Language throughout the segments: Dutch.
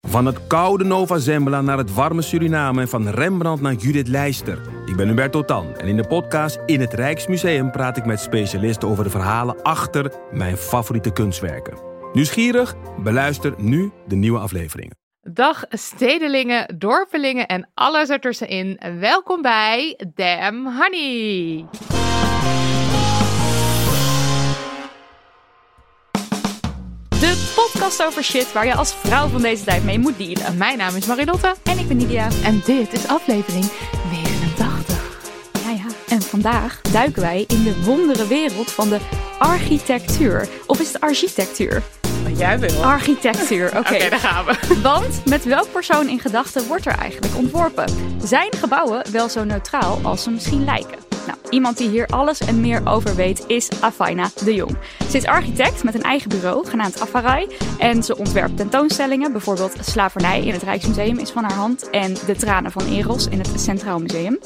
Van het koude Nova Zembla naar het warme Suriname en van Rembrandt naar Judith Leister. Ik ben Hubert Totan en in de podcast In het Rijksmuseum praat ik met specialisten over de verhalen achter mijn favoriete kunstwerken. Nieuwsgierig? Beluister nu de nieuwe afleveringen. Dag stedelingen, dorpelingen en alles ertussenin. Welkom bij Damn Honey. De podcast over shit waar je als vrouw van deze tijd mee moet dealen. Mijn naam is Marilotte. En ik ben Nidia. En dit is aflevering 89. Ja, ja. En vandaag duiken wij in de wondere wereld van de architectuur. Of is het architectuur? Wat jij wil. Architectuur, oké. Oké, daar gaan we. Want met welk persoon in gedachten wordt er eigenlijk ontworpen? Zijn gebouwen wel zo neutraal als ze misschien lijken? Nou, iemand die hier alles en meer over weet is Afaina de Jong. Ze is architect met een eigen bureau genaamd Afarai en ze ontwerpt tentoonstellingen. Bijvoorbeeld Slavernij in het Rijksmuseum is van haar hand en De Tranen van Eros in het Centraal Museum.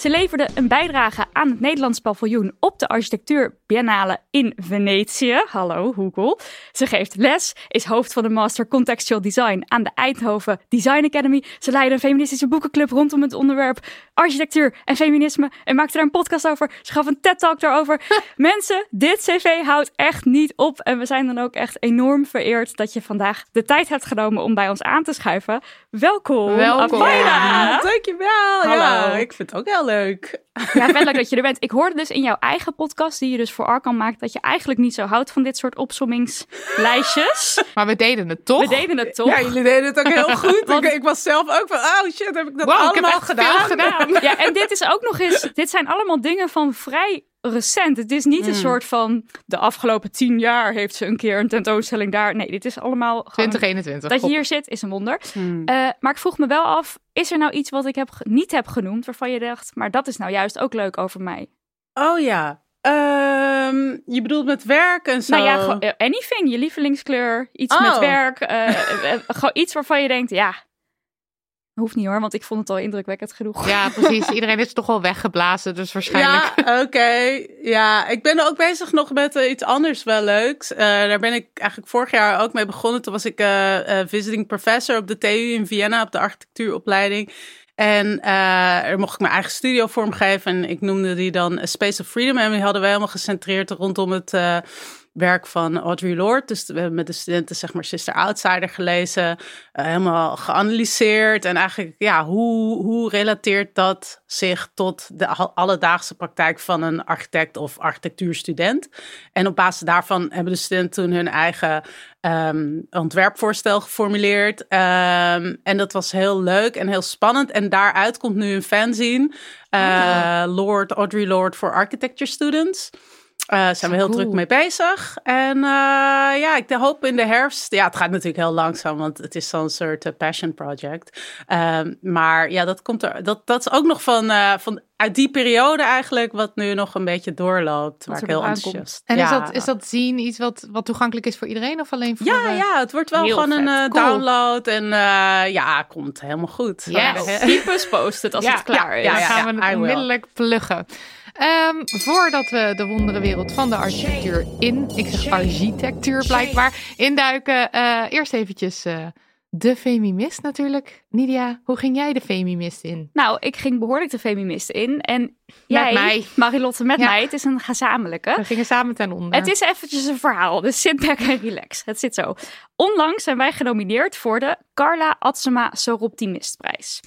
Ze leverde een bijdrage aan het Nederlands paviljoen op de architectuur Biennale in Venetië. Hallo, hoe cool. Ze geeft les, is hoofd van de Master Contextual Design aan de Eindhoven Design Academy. Ze leidde een feministische boekenclub rondom het onderwerp architectuur en feminisme en maakte daar een podcast over. Ze gaf een TED-talk daarover. Mensen, dit cv houdt echt niet op. En we zijn dan ook echt enorm vereerd dat je vandaag de tijd hebt genomen om bij ons aan te schuiven. Welkom, Welkom. Afaina. Dankjewel. Hallo. Ja, ik vind het ook heel leuk. Ja, vet leuk dat je er bent. Ik hoorde dus in jouw eigen podcast, die je dus voor Arkan maakt, dat je eigenlijk niet zo houdt van dit soort opsommingslijstjes. Maar we deden het toch? We deden het toch? Ja, jullie deden het ook heel goed. Want- ik, ik was zelf ook van, oh shit, heb ik dat Wow, ik heb allemaal echt gedaan? veel gedaan. Ja, en dit is ook nog eens, dit zijn allemaal dingen van vrij recent. Het is niet een soort van de afgelopen tien jaar heeft ze een keer een tentoonstelling daar. Nee, dit is allemaal gewoon 2021. dat je hier zit is een wonder. Hmm. Eh, maar ik vroeg me wel af, is er nou iets wat ik heb, niet heb genoemd waarvan je dacht, maar dat is nou juist ook leuk over mij? Oh ja. Ehm, je bedoelt met werk en zo? Nou ja, eh, anything, je lievelingskleur, iets Oh. met werk, eh, eh, eh, gewoon iets waarvan je denkt, ja, hoeft niet hoor, want ik vond het al indrukwekkend genoeg. Ja, precies. Iedereen is toch al weggeblazen, dus waarschijnlijk. Ja, oké. Ja, ik ben ook bezig nog met eh, iets anders wel leuks. Eh, daar ben ik eigenlijk vorig jaar ook mee begonnen. Toen was ik eh, visiting professor op de TU in Vienna op de architectuuropleiding. En er mocht ik mijn eigen studio vormgeven. En ik noemde die dan Space of Freedom. En die hadden wij helemaal gecentreerd rondom het werk van Audre Lorde. Dus we hebben met de studenten zeg maar Sister Outsider gelezen. eh, helemaal geanalyseerd. En eigenlijk, ja, hoe, hoe relateert dat zich tot de al- alledaagse praktijk van een architect of architectuurstudent? En op basis daarvan hebben de studenten toen hun eigen ehm, ontwerpvoorstel geformuleerd. Ehm, en dat was heel leuk en heel spannend. En daaruit komt nu een fanzine. eh Lord, Audrey Lord for Architecture Students. Eh zijn we heel cool. druk mee bezig. En eh, ja, ik hoop in de herfst. Ja, het gaat natuurlijk heel langzaam, want het is zo'n soort eh, passion project. Ehm, maar ja, dat komt er. Dat, dat is ook nog van, eh, van uit die periode eigenlijk, wat nu nog een beetje doorloopt. Waar ik heel enthousiast. En ja. is, dat, is dat zien iets wat, wat toegankelijk is voor iedereen of alleen voor... Ja, ja, het wordt wel Heel gewoon een vet. Cool. download. En eh, ja, komt helemaal goed. Yes. Types post het als Ja, het klaar is. ja, Dan ja. gaan we het onmiddellijk pluggen. Ehm, voordat we de wondere wereld van de architectuur in, ik zeg architectuur blijkbaar, induiken. eh, eerst eventjes eh, de Femimist natuurlijk. Nidia, hoe ging jij de Femimist in? Nou, ik ging behoorlijk de feminist in. En jij, mij. Marilotte, met Ja. mij. Het is een gezamenlijke. We gingen samen ten onder. Het is eventjes een verhaal, dus sit back en relax. Het zit zo. Onlangs zijn wij genomineerd voor de Carla Atsema Soroptimistprijs.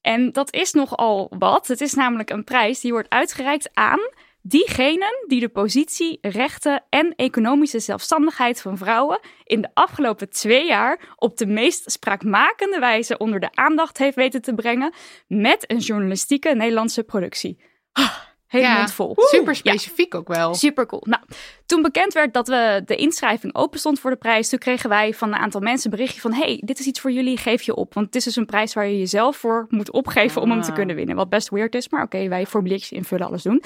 En dat is nogal wat. Het is namelijk een prijs die wordt uitgereikt aan diegenen die de positie, rechten en economische zelfstandigheid van vrouwen in de afgelopen twee jaar op de meest spraakmakende wijze onder de aandacht heeft weten te brengen met een journalistieke Nederlandse productie. Ah, Helemaal Ja, vol. Super specifiek ook wel. Super cool. Nou, toen bekend werd dat we de inschrijving open stond voor de prijs, toen kregen wij van een aantal mensen een berichtje van: hey, dit is iets voor jullie, geef je op. Want het is dus een prijs waar je jezelf voor moet opgeven om hem te Ah. kunnen winnen. Wat best weird is, maar oké, wij formuliertjes invullen, alles doen.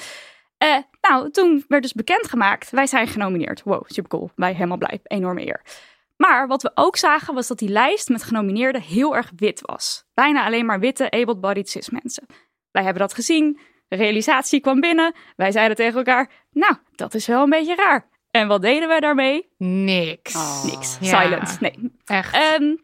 Eh, nou, toen werd dus bekendgemaakt, wij zijn genomineerd. Wow, super cool. Wij helemaal blij. Enorme eer. Maar wat we ook zagen was dat die lijst met genomineerden heel erg wit was. Bijna alleen maar witte, able-bodied cis mensen. Wij hebben dat gezien. De realisatie kwam binnen. Wij zeiden tegen elkaar, nou, dat is wel een beetje raar. En wat deden wij daarmee? Niks. Oh. Niks. Ja. Silent. Nee. Echt. Ehm,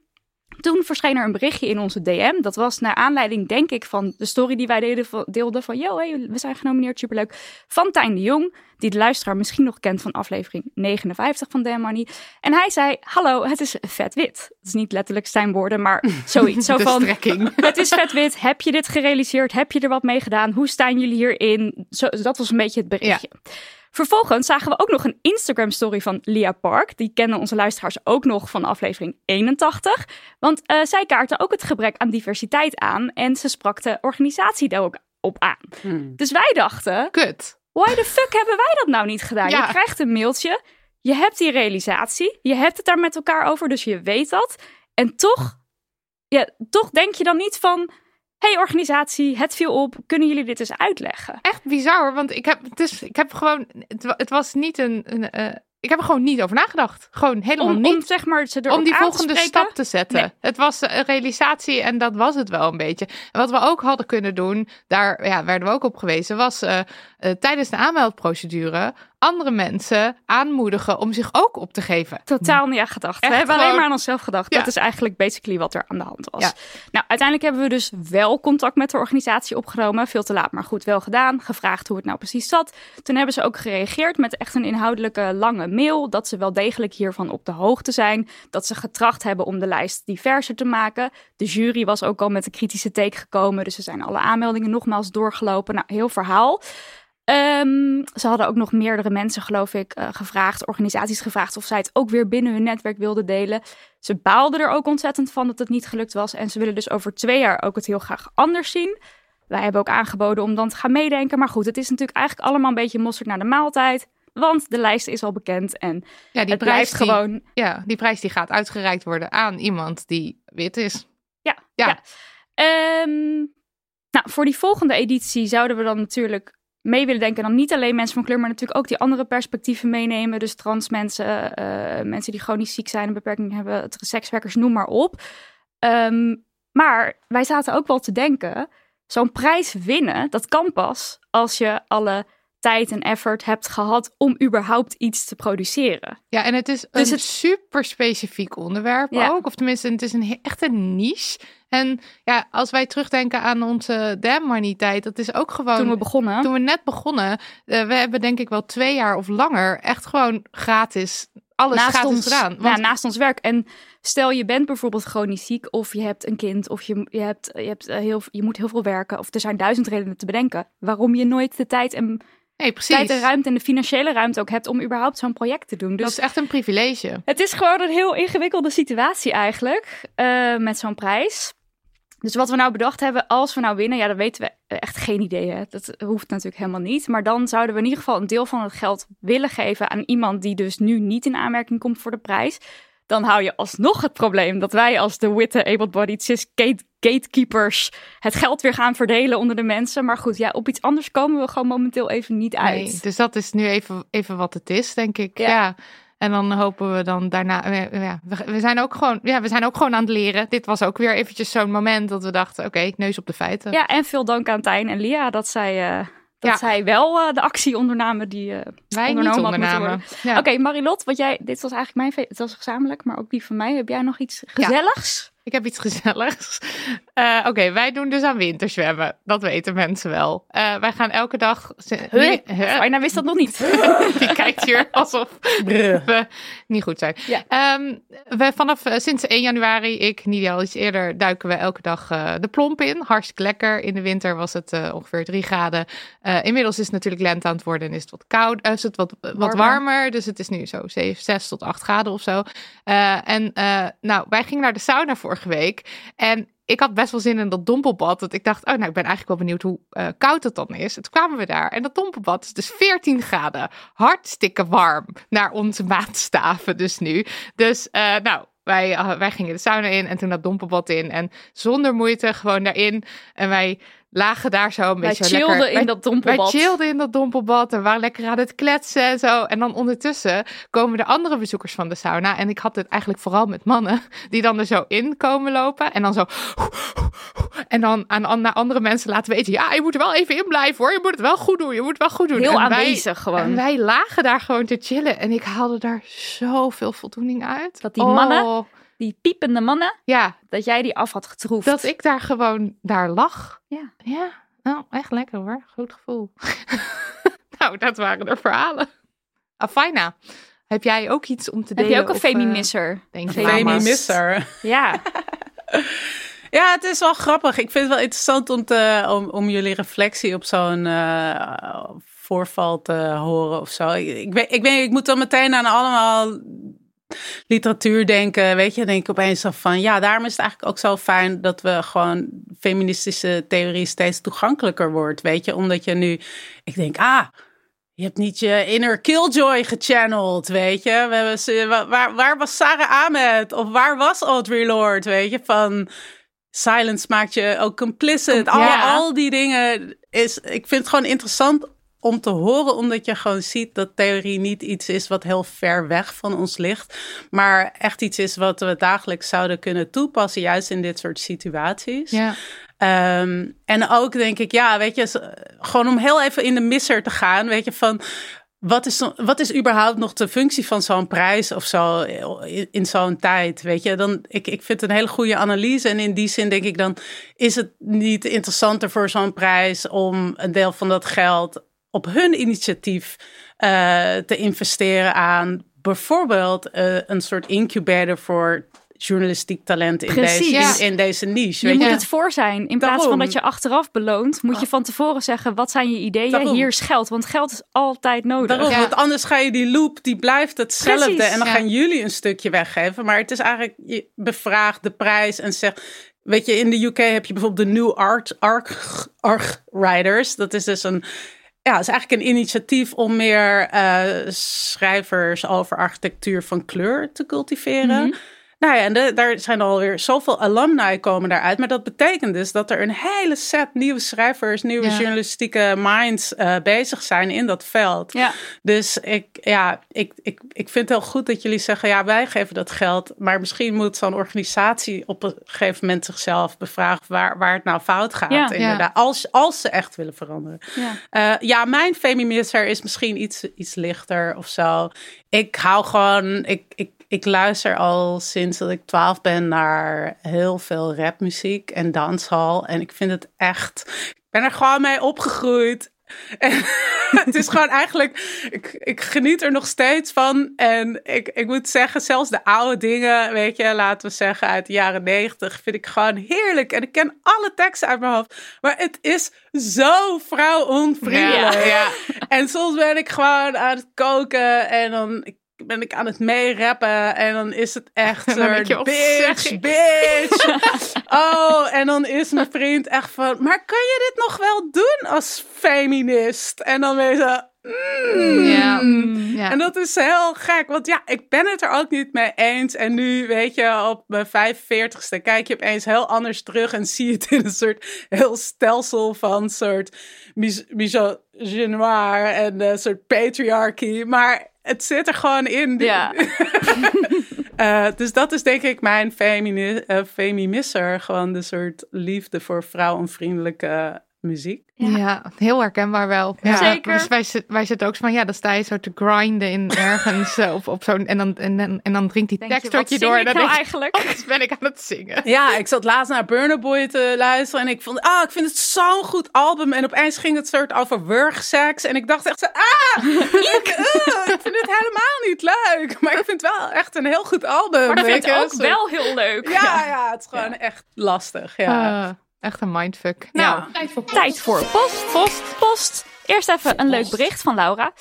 toen verscheen er een berichtje in onze DM. Dat was naar aanleiding, denk ik, van de story die wij deden, deelden van... Yo, hey, we zijn genomineerd, superleuk. Van Tijn de Jong, die de luisteraar misschien nog kent van aflevering 59 van Damn Money. En hij zei, hallo, het is vet wit. Dat is niet letterlijk zijn woorden, maar zoiets. Zo van, strekking. het is vet wit. Heb je dit gerealiseerd? Heb je er wat mee gedaan? Hoe staan jullie hierin? Zo, dat was een beetje het berichtje. Vervolgens zagen we ook nog een Instagram-story van Lia Park. Die kennen onze luisteraars ook nog van aflevering 81. Want eh, zij kaarten ook het gebrek aan diversiteit aan. En ze sprak de organisatie daar ook op aan. Hmm. Dus wij dachten, Kut. why the fuck hebben wij dat nou niet gedaan? Ja. Je krijgt een mailtje, je hebt die realisatie, je hebt het daar met elkaar over, dus je weet dat. En toch, ja, toch denk je dan niet van, hey organisatie, het viel op, kunnen jullie dit eens uitleggen? Echt bizar, hoor, want ik heb, het is, ik heb gewoon, het, wa- het was niet een, een eh, ik heb er gewoon niet over nagedacht. Gewoon helemaal Om, niet. om zeg maar ze om die te volgende stap te zetten. Nee. Het was een realisatie en dat was het wel een beetje. En wat we ook hadden kunnen doen, daar ja, werden we ook op gewezen, was eh, eh, tijdens de aanmeldprocedure andere mensen aanmoedigen om zich ook op te geven. Totaal niet aan gedacht. Echt we hebben alleen maar aan onszelf gedacht. Ja. Dat is eigenlijk basically wat er aan de hand was. Ja. Nou, uiteindelijk hebben we dus wel contact met de organisatie opgenomen. Veel te laat, maar goed, wel gedaan. Gevraagd hoe het nou precies zat. Toen hebben ze ook gereageerd met echt een inhoudelijke lange mail. Dat ze wel degelijk hiervan op de hoogte zijn. Dat ze getracht hebben om de lijst diverser te maken. De jury was ook al met een kritische take gekomen. Dus ze zijn alle aanmeldingen nogmaals doorgelopen. Nou, heel verhaal. Ehm, ze hadden ook nog meerdere mensen, geloof ik, eh, gevraagd, organisaties gevraagd of zij het ook weer binnen hun netwerk wilden delen. Ze baalden er ook ontzettend van dat het niet gelukt was. En ze willen dus over twee jaar ook het heel graag anders zien. Wij hebben ook aangeboden om dan te gaan meedenken. Maar goed, het is natuurlijk eigenlijk allemaal een beetje mosterd naar de maaltijd. Want de lijst is al bekend en Ja, die het prijs blijft die, gewoon ja, die prijs die gaat uitgereikt worden aan iemand die wit is. Ja, Ja. ja. Ehm, nou, voor die volgende editie zouden we dan natuurlijk mee willen denken. Dan niet alleen mensen van kleur, maar natuurlijk ook die andere perspectieven meenemen. Dus trans mensen, eh, mensen die chronisch ziek zijn, een beperking hebben, sekswerkers, noem maar op. Ehm, maar wij zaten ook wel te denken, zo'n prijs winnen, dat kan pas als je alle tijd en effort hebt gehad om überhaupt iets te produceren. Ja, en het is Dus een het- super specifiek onderwerp Ja. ook. Of tenminste, het is een, he- echt een niche. En ja, als wij terugdenken aan onze Damn Money tijd, dat is ook gewoon... Toen we begonnen. toen we net begonnen, eh, we hebben denk ik wel twee jaar of langer echt gewoon gratis alles naast gratis ons, gedaan. ja, naast ons werk. En stel je bent bijvoorbeeld chronisch ziek of je hebt een kind of je, je, hebt, je, hebt, eh, heel, je moet heel veel werken of er zijn duizend redenen te bedenken waarom je nooit de tijd en, nee, precies. tijd en ruimte en de financiële ruimte ook hebt om überhaupt zo'n project te doen. Dat Dus is echt een privilege. het is gewoon een heel ingewikkelde situatie eigenlijk eh, met zo'n prijs. Dus wat we nou bedacht hebben, als we nou winnen, ja, dat weten we echt geen idee. Hè? Dat hoeft natuurlijk helemaal niet. Maar dan zouden we in ieder geval een deel van het geld willen geven aan iemand die dus nu niet in aanmerking komt voor de prijs. Dan hou je alsnog het probleem dat wij als de witte able-bodied cis gate- gatekeepers het geld weer gaan verdelen onder de mensen. Maar goed, ja, op iets anders komen we gewoon momenteel even niet uit. Nee, dus dat is nu even, even wat het is, denk ik. Ja. Ja. En dan hopen we dan daarna. eh, Ja, we, we zijn ook gewoon, ja, we zijn ook gewoon aan het leren. Dit was ook weer eventjes zo'n moment dat we dachten: oké, neus op de feiten. Ja, en veel dank aan Tijn en Lia dat zij, eh, dat Ja. zij wel eh, de actie ondernamen die eh, Wij niet ondernamen. Ja. Oké, Marilot, wat jij, dit was eigenlijk mijn, het was gezamenlijk, maar ook die van mij. Heb jij nog iets gezelligs? Ik heb iets gezelligs. Uh, Oké, wij doen dus aan winterzwemmen. Dat weten mensen wel. Uh, wij gaan elke dag... Huh? Huh? wist dat nog niet. Die kijkt hier alsof we niet goed zijn. Ja. Um, we, vanaf uh, sinds 1 januari, ik, Nidia al iets eerder, duiken we elke dag de plomp in. Hartstikke lekker. In de winter was het ongeveer 3 graden. inmiddels is het natuurlijk lente aan het worden en is het wat koud, is het wat, wat warmer. Dus het is nu zo 7, 6 tot 8 graden of zo. en nou, wij gingen naar de sauna week. En ik had best wel zin in dat dompelbad. Dat ik dacht, oh, nou, ik ben eigenlijk wel benieuwd hoe uh, koud het dan is. En toen kwamen we daar. En dat dompelbad is dus 14 graden. Hartstikke warm. Naar onze maatstaven dus nu. Dus, uh, nou, wij, uh, wij gingen de sauna in en toen dat dompelbad in. En zonder moeite gewoon daarin. En wij lagen daar zo een wij beetje chillden lekker. in dat dompelbad. Wij chillden in dat dompelbad en waren lekker aan het kletsen en zo. En dan ondertussen komen de andere bezoekers van de sauna. En ik had het eigenlijk vooral met mannen die dan er zo in komen lopen. En dan zo... En dan aan, naar andere mensen laten weten... Ja, je moet er wel even in blijven hoor. Je moet het wel goed doen. Je moet het wel goed doen. Heel en aanwezig wij, gewoon. En wij lagen daar gewoon te chillen. En ik haalde daar zoveel voldoening uit. Dat die mannen die piepende mannen, ja. dat jij die af had getroefd. Dat ik daar gewoon daar lag. Ja. Ja, nou, echt lekker hoor. Goed gevoel. nou, dat waren de verhalen. Afina, heb jij ook iets om te delen? Heb je ook een of, uh, femimisser? denk je, Femimisser. Ja. Ja, het is wel grappig. Ik vind het wel interessant om, te, om, om jullie reflectie op zo'n uh, voorval te horen of zo. Ik, ik, weet, ik, weet, ik moet dan meteen aan allemaal literatuur denken, weet je, denk ik opeens van ja, daarom is het eigenlijk ook zo fijn dat we gewoon feministische theorie steeds toegankelijker wordt, weet je, omdat je nu, ik denk, ah, je hebt niet je inner killjoy gechanneld, weet je. We hebben, waar, waar was Sarah Ahmed? Of waar was Audre Lorde, weet je? Van silence maakt je ook complicit. Al, Ja. al die dingen is... Ik vind het gewoon interessant om te horen, omdat je gewoon ziet dat theorie niet iets is wat heel ver weg van ons ligt, maar echt iets is wat we dagelijks zouden kunnen toepassen, juist in dit soort situaties. Ja. Ehm, en ook denk ik, ja, weet je, gewoon om heel even in de misser te gaan, weet je, van wat is, wat is überhaupt nog de functie van zo'n prijs of zo in, in zo'n tijd, weet je? Dan, ik, ik vind het een hele goede analyse en in die zin denk ik dan, is het niet interessanter voor zo'n prijs om een deel van dat geld op hun initiatief eh, te investeren aan bijvoorbeeld eh, een soort incubator voor journalistiek talent in, Precies. deze, in, in deze niche. Je weet moet je? het voor zijn. In plaats van dat je achteraf beloont, moet je van tevoren zeggen: wat zijn je ideeën? Daarom. Hier is geld. Want geld is altijd nodig. Daarom, Ja. want anders ga je die loop, die blijft hetzelfde. Precies, en dan ja. gaan jullie een stukje weggeven. Maar het is eigenlijk, je bevraagt de prijs en zegt... Weet je, in de UK heb je bijvoorbeeld de New Art Arc, Arc Riders. Dat is dus een... Ja, het is eigenlijk een initiatief om meer eh, schrijvers over architectuur van kleur te cultiveren. Mhm. Nou ja, en de- daar zijn alweer zoveel alumni komen daaruit. Maar dat betekent dus dat er een hele set nieuwe schrijvers, nieuwe Ja. journalistieke minds eh, bezig zijn in dat veld. Ja. Dus ik, ja, ik, ik, ik vind het heel goed dat jullie zeggen, ja, wij geven dat geld. Maar misschien moet zo'n organisatie op een gegeven moment zichzelf bevragen waar, waar het nou fout gaat. Ja. inderdaad, Als, als ze echt willen veranderen. Ja. Eh, ja, mijn feminisser is misschien iets, iets lichter of zo. Ik hou gewoon, ik, ik, ik luister al sinds dat ik 12 ben naar heel veel rapmuziek en danshal. En ik vind het echt, ik ben er gewoon mee opgegroeid. En het is gewoon eigenlijk, ik, ik geniet er nog steeds van. En ik, ik moet zeggen, zelfs de oude dingen, weet je, laten we zeggen uit de jaren negentig, vind ik gewoon heerlijk. En ik ken alle teksten uit mijn hoofd. Maar het is zo vrouwonvriendelijk. Ja, ja. En soms ben ik gewoon aan het koken en dan ben ik aan het meerappen en dan is het echt En dan denk soort je, wat zeg bitch, bitch. oh, en dan is mijn vriend echt van, maar kan je dit nog wel doen als feminist? En dan je zo, mm. Ja. Ja. En dat is heel gek, want ja, ik ben het er ook niet mee eens. En nu, weet je, op mijn 45ste kijk je opeens heel anders terug en zie je het in een soort heel stelsel van soort mis- misogynoir en een soort patriarchy. Maar het zit er gewoon in. Ja. Eh, dus dat is denk ik mijn femini eh. Gewoon de soort liefde voor vrouwenvriendelijke muziek. Ja. Ja. heel herkenbaar wel. Ja. Zeker. Dus wij, zit- wij zitten ook zo van, ja, dan sta je zo te grinden in ergens eh, op, op zo'n, en dan, en, dan- en dan drinkt die tekst tot je door. ik En dan nou denk eigenlijk? ben ik aan het zingen? Ja, ik zat laatst naar Burner Boy te luisteren en ik vond, ah, ik vind het zo'n goed album. En opeens ging het soort over wurgseks en ik dacht echt zo, ah, ik, eh, ik vind het helemaal niet leuk. Maar ik vind het wel echt een heel goed album. Maar dat vind ik je, ook zo- wel heel leuk. Ja, ja, het is gewoon echt lastig. Ja. Eh, echt een mindfuck. Ja. Nou, tijd voor Tijd voor post. Post. Post. Eerst even een leuk bericht van Laura.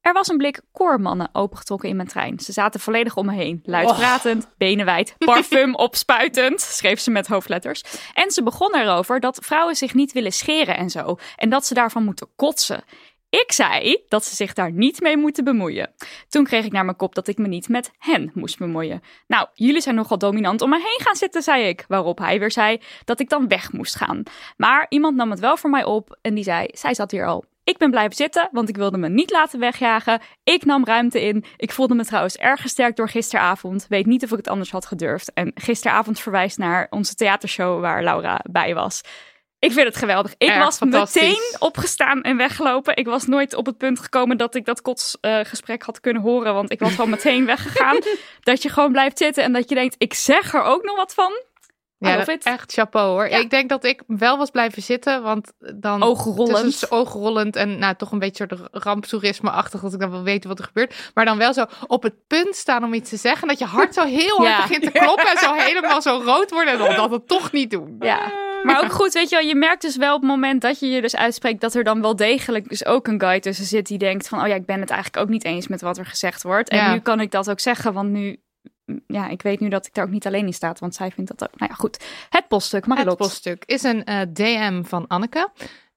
Er was een blik koormannen opengetrokken in mijn trein. Ze zaten volledig om me heen. Luid Och. pratend, benen wijd, parfum opspuitend, schreef ze met hoofdletters. En ze begon erover dat vrouwen zich niet willen scheren en zo. En dat ze daarvan moeten kotsen. Ik zei dat ze zich daar niet mee moeten bemoeien. Toen kreeg ik naar mijn kop dat ik me niet met hen moest bemoeien. Nou, jullie zijn nogal dominant om me heen gaan zitten, zei ik. Waarop hij weer zei dat ik dan weg moest gaan. Maar iemand nam het wel voor mij op en die zei: Zij zat hier al. Ik ben blijven zitten, want ik wilde me niet laten wegjagen. Ik nam ruimte in. Ik voelde me trouwens erg gesterkt door gisteravond. Weet niet of ik het anders had gedurfd. En gisteravond verwijst naar onze theatershow waar Laura bij was. Ik vind het geweldig. Ik Erg was meteen opgestaan en weggelopen. Ik was nooit op het punt gekomen dat ik dat kotsgesprek had kunnen horen. Want ik was al meteen weggegaan. dat je gewoon blijft zitten en dat je denkt, ik zeg er ook nog wat van. Ja, echt chapeau hoor. Ja. Ik denk dat ik wel was blijven zitten, want dan... Oogrollend. Dus oogrollend en nou, toch een beetje soort ramptoerisme-achtig, dat ik dan wil weten wat er gebeurt. Maar dan wel zo op het punt staan om iets te zeggen, dat je hart zo heel hard Ja. begint te kloppen en zo helemaal zo rood wordt en dan dat het toch niet doen. Ja. Maar ook goed, weet je wel, je merkt dus wel op het moment dat je je dus uitspreekt dat er dan wel degelijk dus ook een guy tussen zit die denkt van, oh ja, ik ben het eigenlijk ook niet eens met wat er gezegd wordt. En Ja. nu kan ik dat ook zeggen, want nu, ja, ik weet nu dat ik daar ook niet alleen in sta, want zij vindt dat ook. Nou ja, goed. Het poststuk, Het Marilot. poststuk is een eh, DM van Anneke.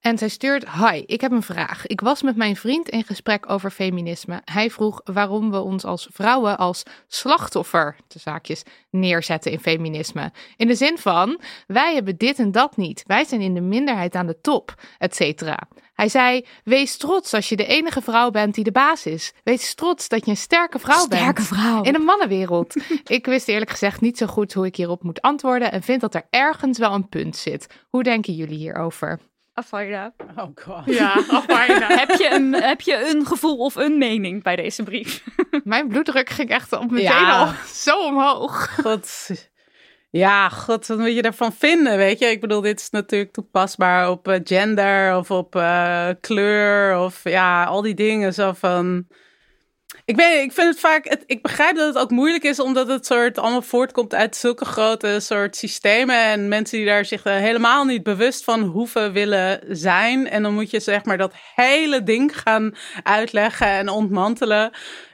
En zij stuurt: Hi, ik heb een vraag. Ik was met mijn vriend in gesprek over feminisme. Hij vroeg waarom we ons als vrouwen als slachtoffer, de zaakjes, neerzetten in feminisme. In de zin van: wij hebben dit en dat niet. Wij zijn in de minderheid aan de top, et cetera. Hij zei: Wees trots als je de enige vrouw bent die de baas is. Wees trots dat je een sterke vrouw bent. Sterke vrouw. In een mannenwereld. ik wist eerlijk gezegd niet zo goed hoe ik hierop moet antwoorden en vind dat er ergens wel een punt zit. Hoe denken jullie hierover? Afvalja. Oh god. Ja, afwijnen. heb, je een, heb je een gevoel of een mening bij deze brief? Mijn bloeddruk ging echt op meteen Ja. al zo omhoog. God. Ja, god, wat moet je daarvan vinden, weet je? Ik bedoel, dit is natuurlijk toepasbaar op eh, gender of op eh, kleur of ja, al die dingen zo van... Ik weet, ik vind het vaak, het, ik begrijp dat het ook moeilijk is, omdat het soort allemaal voortkomt uit zulke grote soort systemen en mensen die daar zich er helemaal niet bewust van hoeven willen zijn. En dan moet je zeg maar dat hele ding gaan uitleggen en ontmantelen.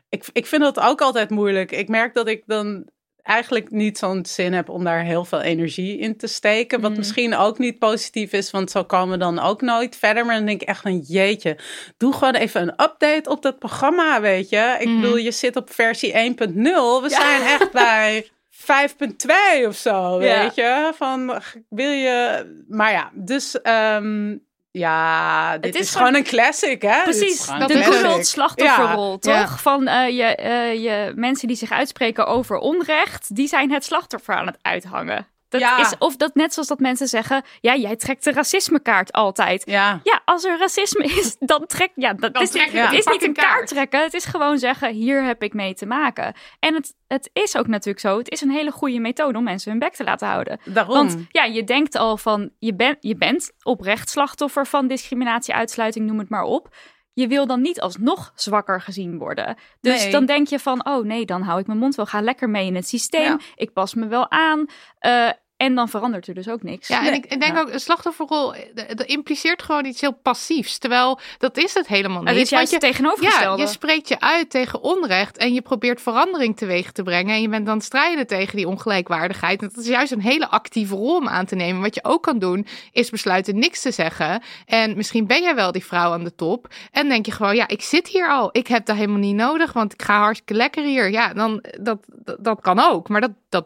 Ik, ik vind dat ook altijd moeilijk. Ik merk dat ik dan eigenlijk niet zo'n zin heb om daar heel veel energie in te steken. Wat Mm. misschien ook niet positief is, want zo komen we dan ook nooit verder. Maar dan denk ik echt een jeetje. Doe gewoon even een update op dat programma, weet je. Ik Mhm. bedoel, je zit op versie 1.0. We zijn echt bij 5.2 of zo, Ja. weet je. Van, wil je... Maar ja, dus... ehm, ja, dit is is, gewoon- gewoon een classic, hè? Precies, de good old slachtofferrol, Ja, toch? ja. Van eh, je, eh, je mensen die zich uitspreken over onrecht, die zijn het slachtoffer aan het uithangen. Dat Ja. is, of dat net zoals dat mensen zeggen, ja, jij trekt de racismekaart altijd. Ja. Ja, als er racisme is, dan trek ja, dat Dan is, trek het is niet een kaart. trekken. Het is gewoon zeggen, hier heb ik mee te maken. En het, het is ook natuurlijk zo, het is een hele goede methode om mensen hun bek te laten houden. Daarom. Want ja, je denkt al van, je, bent je bent oprecht slachtoffer van discriminatie, uitsluiting, noem het maar op. Je wil dan niet alsnog zwakker gezien worden. Dus Nee. dan denk je van, oh nee, dan hou ik mijn mond wel, ga lekker mee in het systeem. Ja. Ik pas me wel aan. Eh, en dan verandert er dus ook niks. Ja, en Nee. ik, ik denk Ja. ook, een slachtofferrol, dat dat impliceert gewoon iets heel passiefs. Terwijl, dat is het helemaal niet. het is juist Want het tegenovergestelde. Ja, je spreekt je uit tegen onrecht en je probeert verandering teweeg te brengen. En je bent dan strijden tegen die ongelijkwaardigheid. En dat is juist een hele actieve rol om aan te nemen. Wat je ook kan doen, is besluiten niks te zeggen. En misschien ben jij wel die vrouw aan de top. En denk je gewoon, ja, ik zit hier al. Ik heb dat helemaal niet nodig, want ik ga hartstikke lekker hier. Ja, dan, dat, dat, dat kan ook. Maar dat, dat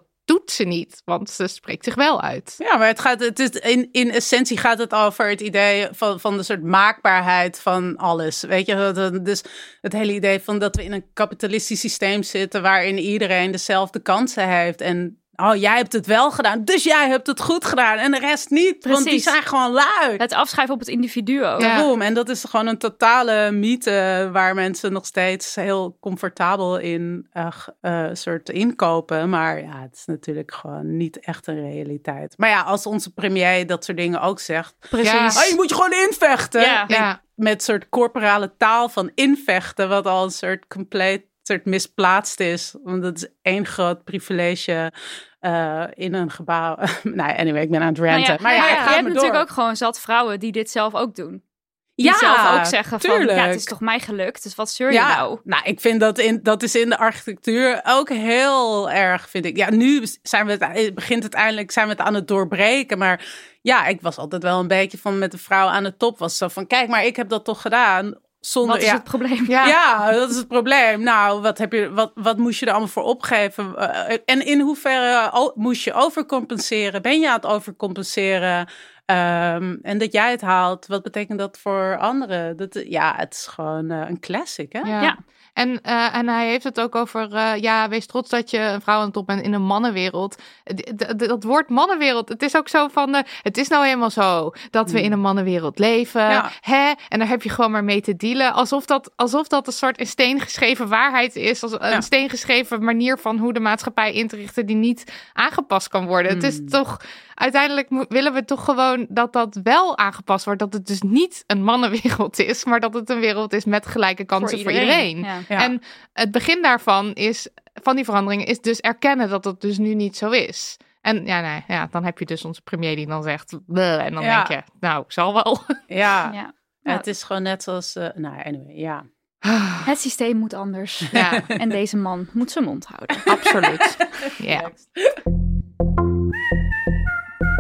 ze niet, want ze spreekt zich wel uit. Ja, maar het gaat, het is, in, in essentie gaat het over het idee van, van de soort maakbaarheid van alles. Weet je, dus het hele idee van dat we in een kapitalistisch systeem zitten waarin iedereen dezelfde kansen heeft. En oh, jij hebt het wel gedaan, dus jij hebt het goed gedaan en de rest niet. Want die zijn gewoon lui. Het afschuiven op het individu ook. Ja. Boom. En dat is gewoon een totale mythe waar mensen nog steeds heel comfortabel in eh, eh, soort inkopen. Maar ja, het is natuurlijk gewoon niet echt een realiteit. Maar ja, als onze premier dat soort dingen ook zegt. Precies. Ja. Oh, je moet je gewoon invechten. Ja. Ja. Met soort corporale taal van invechten, wat al een soort compleet soort misplaatst is. Want dat is één groot privilege eh, in een gebouw. nou, anyway, ik ben aan het Nou ranten. maar ja, maar ik ja, je hebt natuurlijk ook gewoon zat vrouwen die dit zelf ook doen. Die Ja, zelf ook zeggen van, tuurlijk. ja, het is toch mij gelukt, dus wat zeur je Ja, nou? nou, ik vind dat in, dat is in de architectuur ook heel erg, vind ik. Ja, nu zijn we het, begint het eindelijk, zijn we het aan het doorbreken. Maar ja, ik was altijd wel een beetje van met de vrouw aan de top. Was zo van, kijk, maar ik heb dat toch gedaan. Zonder, Wat is ja, het probleem? Ja. ja, dat is het probleem. Nou, wat, heb je, wat, wat moest je er allemaal voor opgeven? Eh, en in hoeverre moest je overcompenseren? Ben je aan het overcompenseren? Ehm, en dat jij het haalt, wat betekent dat voor anderen? Dat, ja, het is gewoon eh, een classic, hè? Ja. Ja. En, eh, en hij heeft het ook over, eh, ja, wees trots dat je een vrouw aan de top bent in een mannenwereld. D- Dat woord mannenwereld, het is ook zo van, eh, het is nou helemaal zo dat we in een mannenwereld leven. Ja. Hè? En daar heb je gewoon maar mee te dealen. Alsof dat, alsof dat een soort in steen geschreven waarheid is. Als een Ja. steen geschreven manier van hoe de maatschappij in te richten die niet aangepast kan worden. Het is Mm. toch, uiteindelijk willen we toch gewoon dat dat wel aangepast wordt. Dat het dus niet een mannenwereld is, maar dat het een wereld is met gelijke kansen voor iedereen. Ja. Ja. En het begin daarvan is, van die veranderingen, is dus erkennen dat het dus nu niet zo is. En ja, nee, ja, dan heb je dus onze premier die dan zegt, en dan Ja. denk je, nou, zal wel. Ja, Ja. het is gewoon net zoals, eh, nou, anyway, ja. Het systeem moet anders. Ja, En deze man moet zijn mond houden. absoluut. Ja.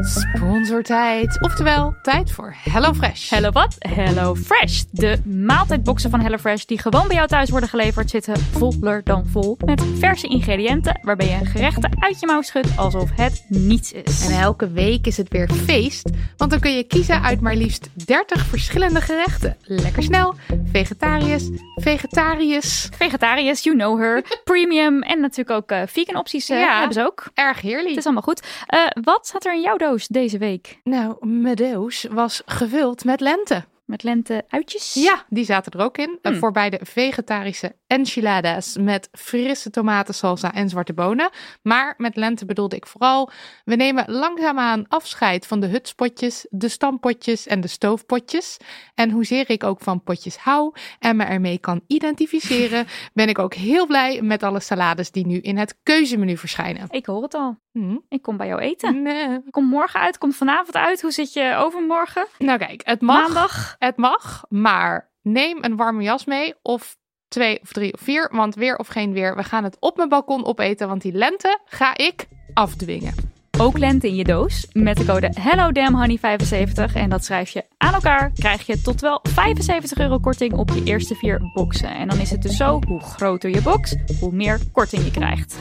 Sponsortijd. Oftewel, tijd voor HelloFresh. Hello wat? Hello Fresh. De maaltijdboxen van HelloFresh die gewoon bij jou thuis worden geleverd zitten voller dan vol met verse ingrediënten waarbij je gerechten uit je mouw schudt alsof het niets is. En elke week is het weer feest, want dan kun je kiezen uit maar liefst 30 verschillende gerechten. Lekker snel, vegetarisch, vegetarisch. Vegetariërs, you know her. Premium en natuurlijk ook eh, vegan opties eh, Ja. hebben ze ook. Erg heerlijk. Het is allemaal goed. Eh, wat staat er in jouw doos deze week? Nou, doos was gevuld met lente. Met lente uitjes? Ja, die zaten er ook in. Eh, Hmm. Voor bij de vegetarische enchiladas met frisse tomatensalsa en zwarte bonen. Maar met lente bedoelde ik vooral, we nemen langzaamaan afscheid van de hutspotjes, de stampotjes en de stoofpotjes. En hoezeer ik ook van potjes hou en me ermee kan identificeren, ben ik ook heel blij met alle salades die nu in het keuzemenu verschijnen. Ik hoor het al. Hm. Ik kom bij jou eten. Nee. Komt morgen uit, komt vanavond uit. Hoe zit je overmorgen? Nou kijk, het mag. Maandag? Het mag, maar neem een warme jas mee of twee of drie of vier, want weer of geen weer, we gaan het op mijn balkon opeten, want die lente ga ik afdwingen. Ook lente in je doos. Met de code HelloDamnHoney75 en dat schrijf je aan elkaar, krijg je tot wel 75 euro korting op je eerste vier boxen. En dan is het dus zo, hoe groter je box, hoe meer korting je krijgt.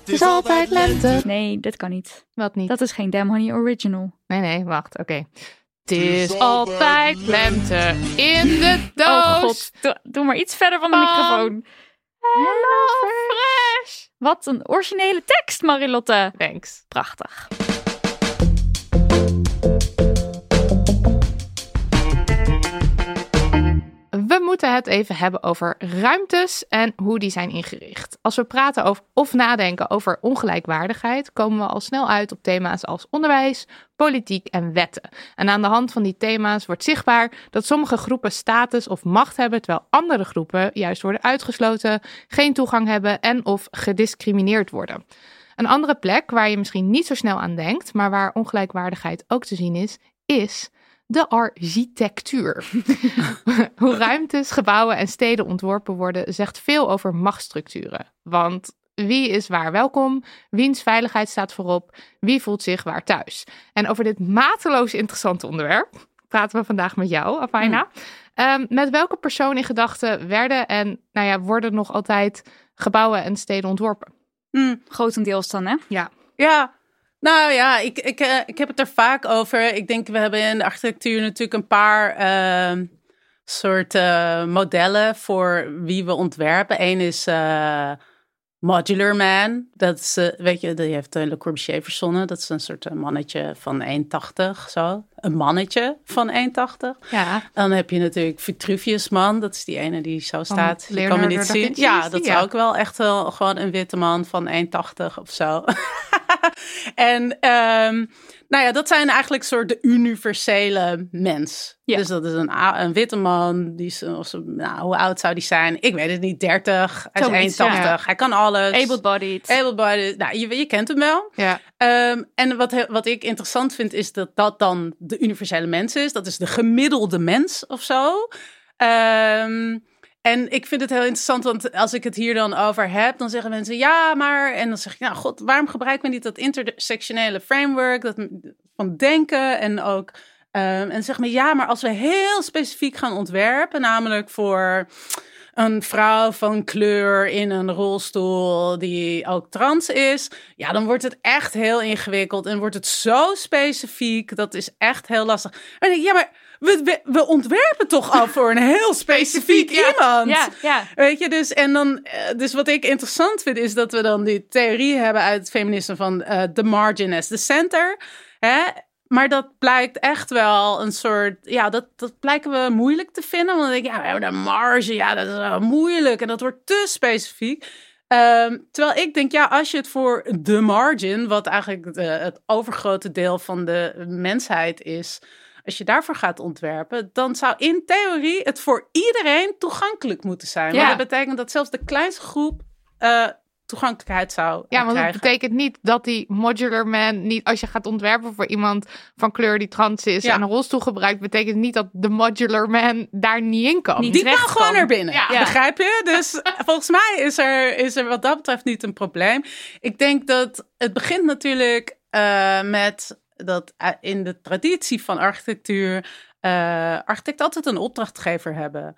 Het is altijd lente. Nee, dat kan niet. Wat niet? Dat is geen Damn Honey Original. Nee, nee, wacht, oké. Het is altijd lente in de doos. Oh god, doe, doe maar iets verder van de Van microfoon. Hello Fresh. Wat een originele tekst, Marilotte. Thanks. Prachtig. Moeten het even hebben over ruimtes en hoe die zijn ingericht. Als we praten over of nadenken over ongelijkwaardigheid, komen we al snel uit op thema's als onderwijs, politiek en wetten. En aan de hand van die thema's wordt zichtbaar dat sommige groepen status of macht hebben, terwijl andere groepen juist worden uitgesloten, geen toegang hebben en of gediscrimineerd worden. Een andere plek waar je misschien niet zo snel aan denkt, maar waar ongelijkwaardigheid ook te zien is, is de architectuur. Hoe ruimtes, gebouwen en steden ontworpen worden, zegt veel over machtsstructuren. Want wie is waar welkom? Wiens veiligheid staat voorop? Wie voelt zich waar thuis? En over dit mateloos interessante onderwerp praten we vandaag met jou, Afaina. Ehm, met welke persoon in gedachten werden en nou ja, worden nog altijd gebouwen en steden ontworpen? Hm. Grotendeels dan, hè? Ja, nou ja, ik, ik, eh, ik heb het er vaak over. Ik denk, we hebben in de architectuur natuurlijk een paar ehm soort eh, modellen voor wie we ontwerpen. Eén is eh, Modular Man, dat is, uh, weet je, die heeft uh, Le Corbusier verzonnen. Dat is een soort uh, mannetje van 1,80 zo. Een mannetje van 1,80. Ja. Dan heb je natuurlijk Vitruvius Man, dat is die ene die zo staat. Van Je kan me niet zien. Ja, dat die, is ja. ook wel echt wel gewoon een witte man van 1,80 of zo. en ehm, nou ja, dat zijn eigenlijk soort de universele mens. Ja. Dus dat is een, een witte man, die is, nou, hoe oud zou die zijn? Ik weet het niet, 30, hij Zoiets, is 1,80, ja. hij kan alles. Able-bodied. Able-bodied, nou, je, je kent hem wel. Ja. Ehm, en wat, wat ik interessant vind, is dat dat dan de universele mens is. Dat is de gemiddelde mens of zo. Ehm, en ik vind het heel interessant, want als ik het hier dan over heb, dan zeggen mensen ja, maar. En dan zeg ik, nou, god, waarom gebruikt men niet dat intersectionele framework dat, van denken en ook. ehm, en zeg maar ja, maar als we heel specifiek gaan ontwerpen, namelijk voor een vrouw van kleur in een rolstoel die ook trans is, ja, dan wordt het echt heel ingewikkeld en wordt het zo specifiek. Dat is echt heel lastig. En ja, maar we, we, we ontwerpen toch al voor een heel specifiek ja. iemand. Ja, ja. Weet je, dus, en dan, eh, dus wat ik interessant vind, is dat we dan die theorie hebben uit het feminisme van eh the margin as the center. Hè? Maar dat blijkt echt wel een soort, ja, dat, dat blijken we moeilijk te vinden. Want dan denk ik, ja, we hebben de marge, ja, dat is wel moeilijk en dat wordt te specifiek. Ehm, terwijl ik denk, ja, als je het voor de margin, wat eigenlijk de- het overgrote deel van de mensheid is, als je daarvoor gaat ontwerpen, dan zou in theorie het voor iedereen toegankelijk moeten zijn. Ja. Maar dat betekent dat zelfs de kleinste groep eh, toegankelijkheid zou Ja, want krijgen. dat betekent niet dat die modular man niet, als je gaat ontwerpen voor iemand van kleur die trans is Ja. en een rolstoel gebruikt, betekent niet dat de modular man daar niet in kan. Niet Die kan terecht gewoon kan. naar binnen. Ja. Begrijp je? Dus volgens mij is er, is er wat dat betreft niet een probleem. Ik denk dat het begint natuurlijk eh, met dat eh, in de traditie van architectuur eh architecten altijd een opdrachtgever hebben.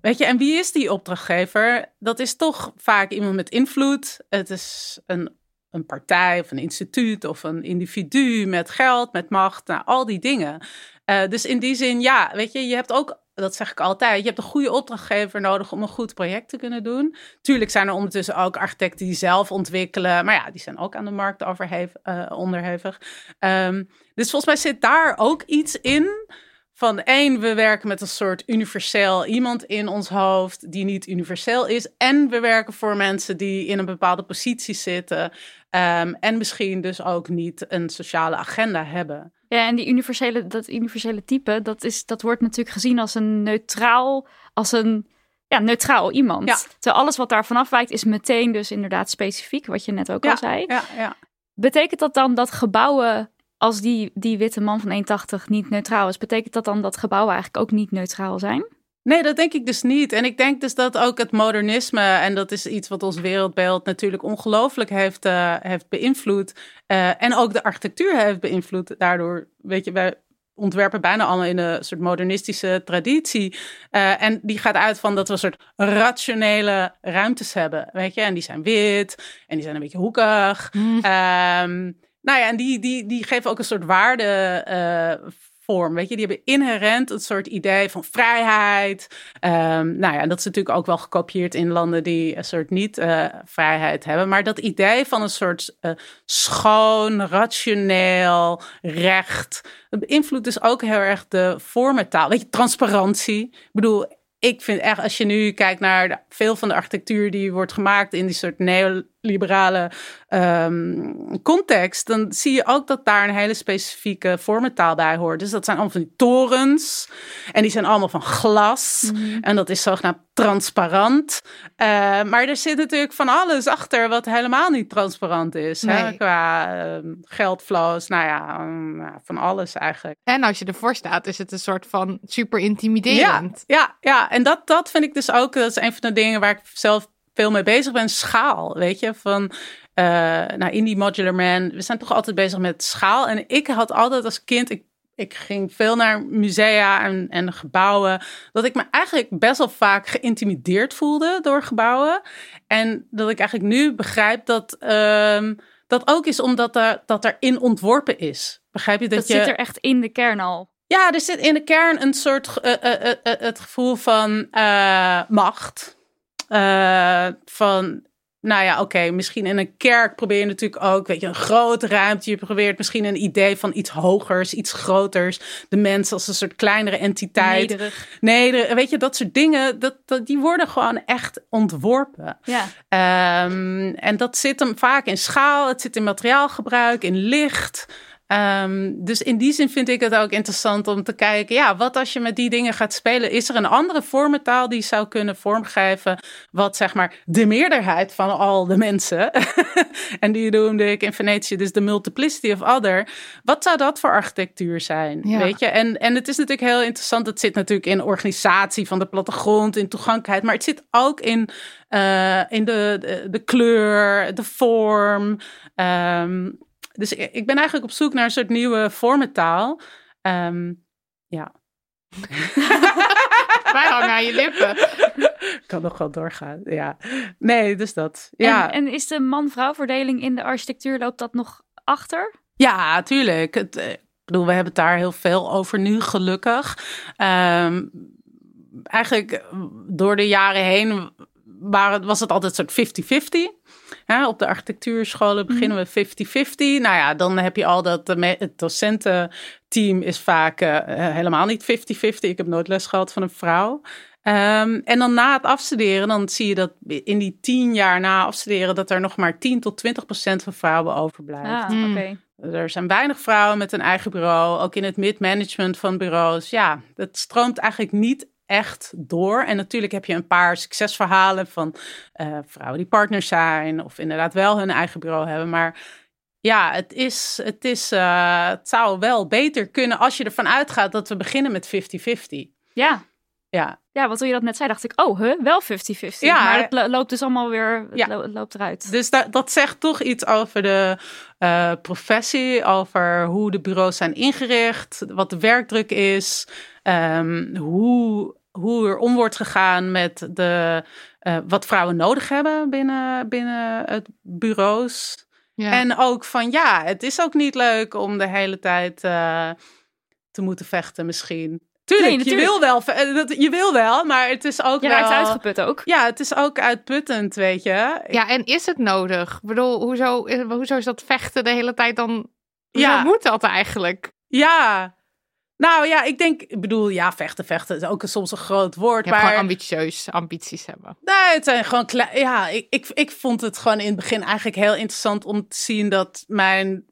Weet je, en wie is die opdrachtgever? Dat is toch vaak iemand met invloed. Het is een, een partij of een instituut of een individu met geld, met macht, nou, al die dingen. Eh, dus in die zin, ja, weet je, je hebt ook, dat zeg ik altijd, je hebt een goede opdrachtgever nodig om een goed project te kunnen doen. Tuurlijk zijn er ondertussen ook architecten die zelf ontwikkelen, maar ja, die zijn ook aan de markt eh, onderhevig. Ehm, dus volgens mij zit daar ook iets in. Van één, we werken met een soort universeel iemand in ons hoofd die niet universeel is. En we werken voor mensen die in een bepaalde positie zitten. ehm, en misschien dus ook niet een sociale agenda hebben. Ja, en die universele, dat universele type, dat, is, dat wordt natuurlijk gezien als een neutraal, als een ja, neutraal iemand. Ja. Terwijl alles wat daarvan afwijkt is meteen dus inderdaad specifiek, wat je net ook al zei. Ja, ja. Betekent dat dan dat gebouwen, als die, die witte man van 1,80 niet neutraal is, betekent dat dan dat gebouwen eigenlijk ook niet neutraal zijn? Nee, dat denk ik dus niet. En ik denk dus dat ook het modernisme, en dat is iets wat ons wereldbeeld natuurlijk ongelooflijk heeft, eh, heeft beïnvloed. eh, en ook de architectuur heeft beïnvloed. Daardoor, weet je, wij ontwerpen bijna allemaal in een soort modernistische traditie. Eh, en die gaat uit van dat we een soort rationele ruimtes hebben, weet je. En die zijn wit en die zijn een beetje hoekig. Ehm, nou ja, en die, die, die geven ook een soort waarde vorm. Weet je, die hebben inherent een soort idee van vrijheid. Ehm, nou ja, dat is natuurlijk ook wel gekopieerd in landen die een soort niet eh, hebben. Maar dat idee van een soort eh, schoon, rationeel, recht. Beïnvloedt dus ook heel erg de vormentaal. Weet je, transparantie. Ik bedoel, ik vind echt, als je nu kijkt naar veel van de architectuur die wordt gemaakt in die soort neoliberale ehm, context, dan zie je ook dat daar een hele specifieke vormentaal bij hoort. Dus dat zijn allemaal van die torens en die zijn allemaal van glas en dat is zogenaamd transparant. Eh, maar er zit natuurlijk van alles achter wat helemaal niet transparant is. Hè? Qua ehm, geldflows, nou ja, ehm, nou, van alles eigenlijk. En als je ervoor staat, is het een soort van super Ja, intimiderend. ja, ja. en dat, dat vind ik dus ook, dat is een van de dingen waar ik zelf veel mee bezig ben, schaal, weet je, van, eh nou, in die Modular Man, we zijn toch altijd bezig met schaal. En ik had altijd als kind, ik, ik ging veel naar musea en, en gebouwen, dat ik me eigenlijk best wel vaak geïntimideerd voelde door gebouwen. En dat ik eigenlijk nu begrijp dat ehm, dat ook is omdat er, dat erin ontworpen is. Begrijp je dat, Dat, je... zit er echt in de kern al. Ja, er zit in de kern een soort eh, eh, het gevoel van macht. Eh, van nou ja, oké, misschien in een kerk probeer je natuurlijk ook, weet je, een grote ruimte. Je probeert misschien een idee van iets hogers, iets groters. De mens als een soort kleinere entiteit. Nederig. Nee, weet je, dat soort dingen, dat, dat, die worden gewoon echt ontworpen. Ja. Ehm, en dat zit hem vaak in schaal, het zit in materiaalgebruik, in licht. Ehm, dus in die zin vind ik het ook interessant om te kijken, ja, wat als je met die dingen gaat spelen? Is er een andere vormentaal die zou kunnen vormgeven wat zeg maar de meerderheid van al de mensen, en die noemde ik in Venetië dus de multiplicity of other, wat zou dat voor architectuur zijn? Ja. Weet je? En, en het is natuurlijk heel interessant, het zit natuurlijk in organisatie van de plattegrond, in toegankelijkheid, maar het zit ook in, eh, in de, de, de kleur, de vorm. Ehm, dus ik, ik ben eigenlijk op zoek naar een soort nieuwe vormentaal. Ehm, ja. Wij hangen aan je lippen. Ik kan nog wel doorgaan. Ja. Nee, dus dat. Ja, En, en is de man-vrouw verdeling in de architectuur, loopt dat nog achter? ja tuurlijk. Het, eh, ik bedoel, we hebben het daar heel veel over nu, gelukkig. Ehm, eigenlijk eh, door de jaren heen waren, was het altijd een soort 50-50. Hè, op de architectuurscholen beginnen we 50-50. Nou ja, dan heb je al dat de me- het docententeam is vaak eh, eh, helemaal niet 50-50. Ik heb nooit les gehad van een vrouw. Ehm, en dan na het afstuderen, dan zie je dat in die tien jaar na afstuderen, dat er nog maar 10 tot 20 procent van vrouwen overblijft. Ah, Hmm. oké. Er zijn weinig vrouwen met een eigen bureau. Ook in het mid-management van bureaus. Ja, dat stroomt eigenlijk niet echt door. En natuurlijk heb je een paar succesverhalen van eh, vrouwen die partners zijn. Of inderdaad wel hun eigen bureau hebben. Maar ja, het, is, het, is, eh, het zou wel beter kunnen als je ervan uitgaat dat we beginnen met 50-50. Ja. Ja, ja, want toen je dat net zei, dacht ik, oh, huh, wel 50-50. Ja, maar het lo- loopt dus allemaal weer, het Ja. lo- het loopt eruit. Dus dat, dat zegt toch iets over de eh, professie, over hoe de bureaus zijn ingericht, wat de werkdruk is, ehm, hoe, hoe er om wordt gegaan met de, eh, wat vrouwen nodig hebben binnen, binnen het bureaus. Ja. En ook van ja, het is ook niet leuk om de hele tijd eh, te moeten vechten misschien. Tuurlijk, Nee, je, wil wel, eh, dat- je wil wel, maar het is ook Je wel... raakt uitgeput ook. Ja, het is ook uitputtend, weet je. ja, en is het nodig? Ik bedoel, hoezo, is- hoezo is dat vechten de hele tijd dan... Hoezo Ja. moet dat eigenlijk? Ja. Nou ja, ik denk, ik bedoel, ja, vechten, vechten is ook soms een groot woord. Je maar gewoon ambitieus ambities hebben. nee, het zijn gewoon klein. Ja, ik, ik, ik vond het gewoon in het begin eigenlijk heel interessant om te zien dat mijn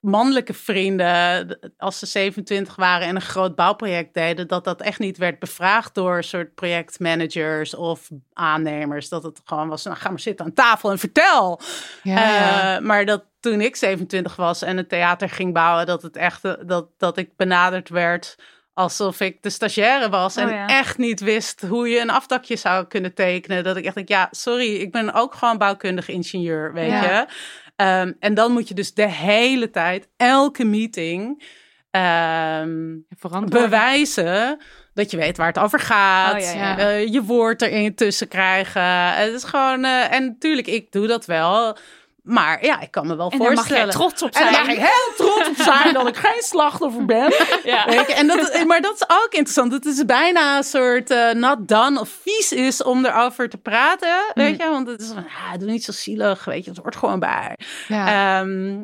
mannelijke vrienden, als ze 27 waren en een groot bouwproject deden, dat dat echt niet werd bevraagd door soort projectmanagers of aannemers. Dat het gewoon was, nou ga maar zitten aan tafel en vertel. Ja, Eh, maar dat toen ik 27 was en het theater ging bouwen, dat het echt eh, dat, dat ik benaderd werd alsof ik de stagiaire was en Oh ja. echt niet wist hoe je een afdakje zou kunnen tekenen. Dat ik echt denk, ja, sorry, ik ben ook gewoon bouwkundig ingenieur, weet Ja. je. Ehm, en dan moet je dus de hele tijd, elke meeting, ehm, bewijzen dat je weet waar het over gaat. Oh, ja, ja. Eh, je woord erin tussen krijgen. Het is gewoon. eh, en natuurlijk, ik doe dat wel. Maar ja, ik kan me wel En daar mag voorstellen. trots op en daar zijn. mag ik heel trots op zijn dat ik geen slachtoffer ben. Ja. Weet je? En dat, maar dat is ook interessant. Het is bijna een soort eh not done of vies is om erover te praten. Weet je? Want het is van, ah, doe niet zo zielig. Weet je, het hoort gewoon bij. Ja. Ehm,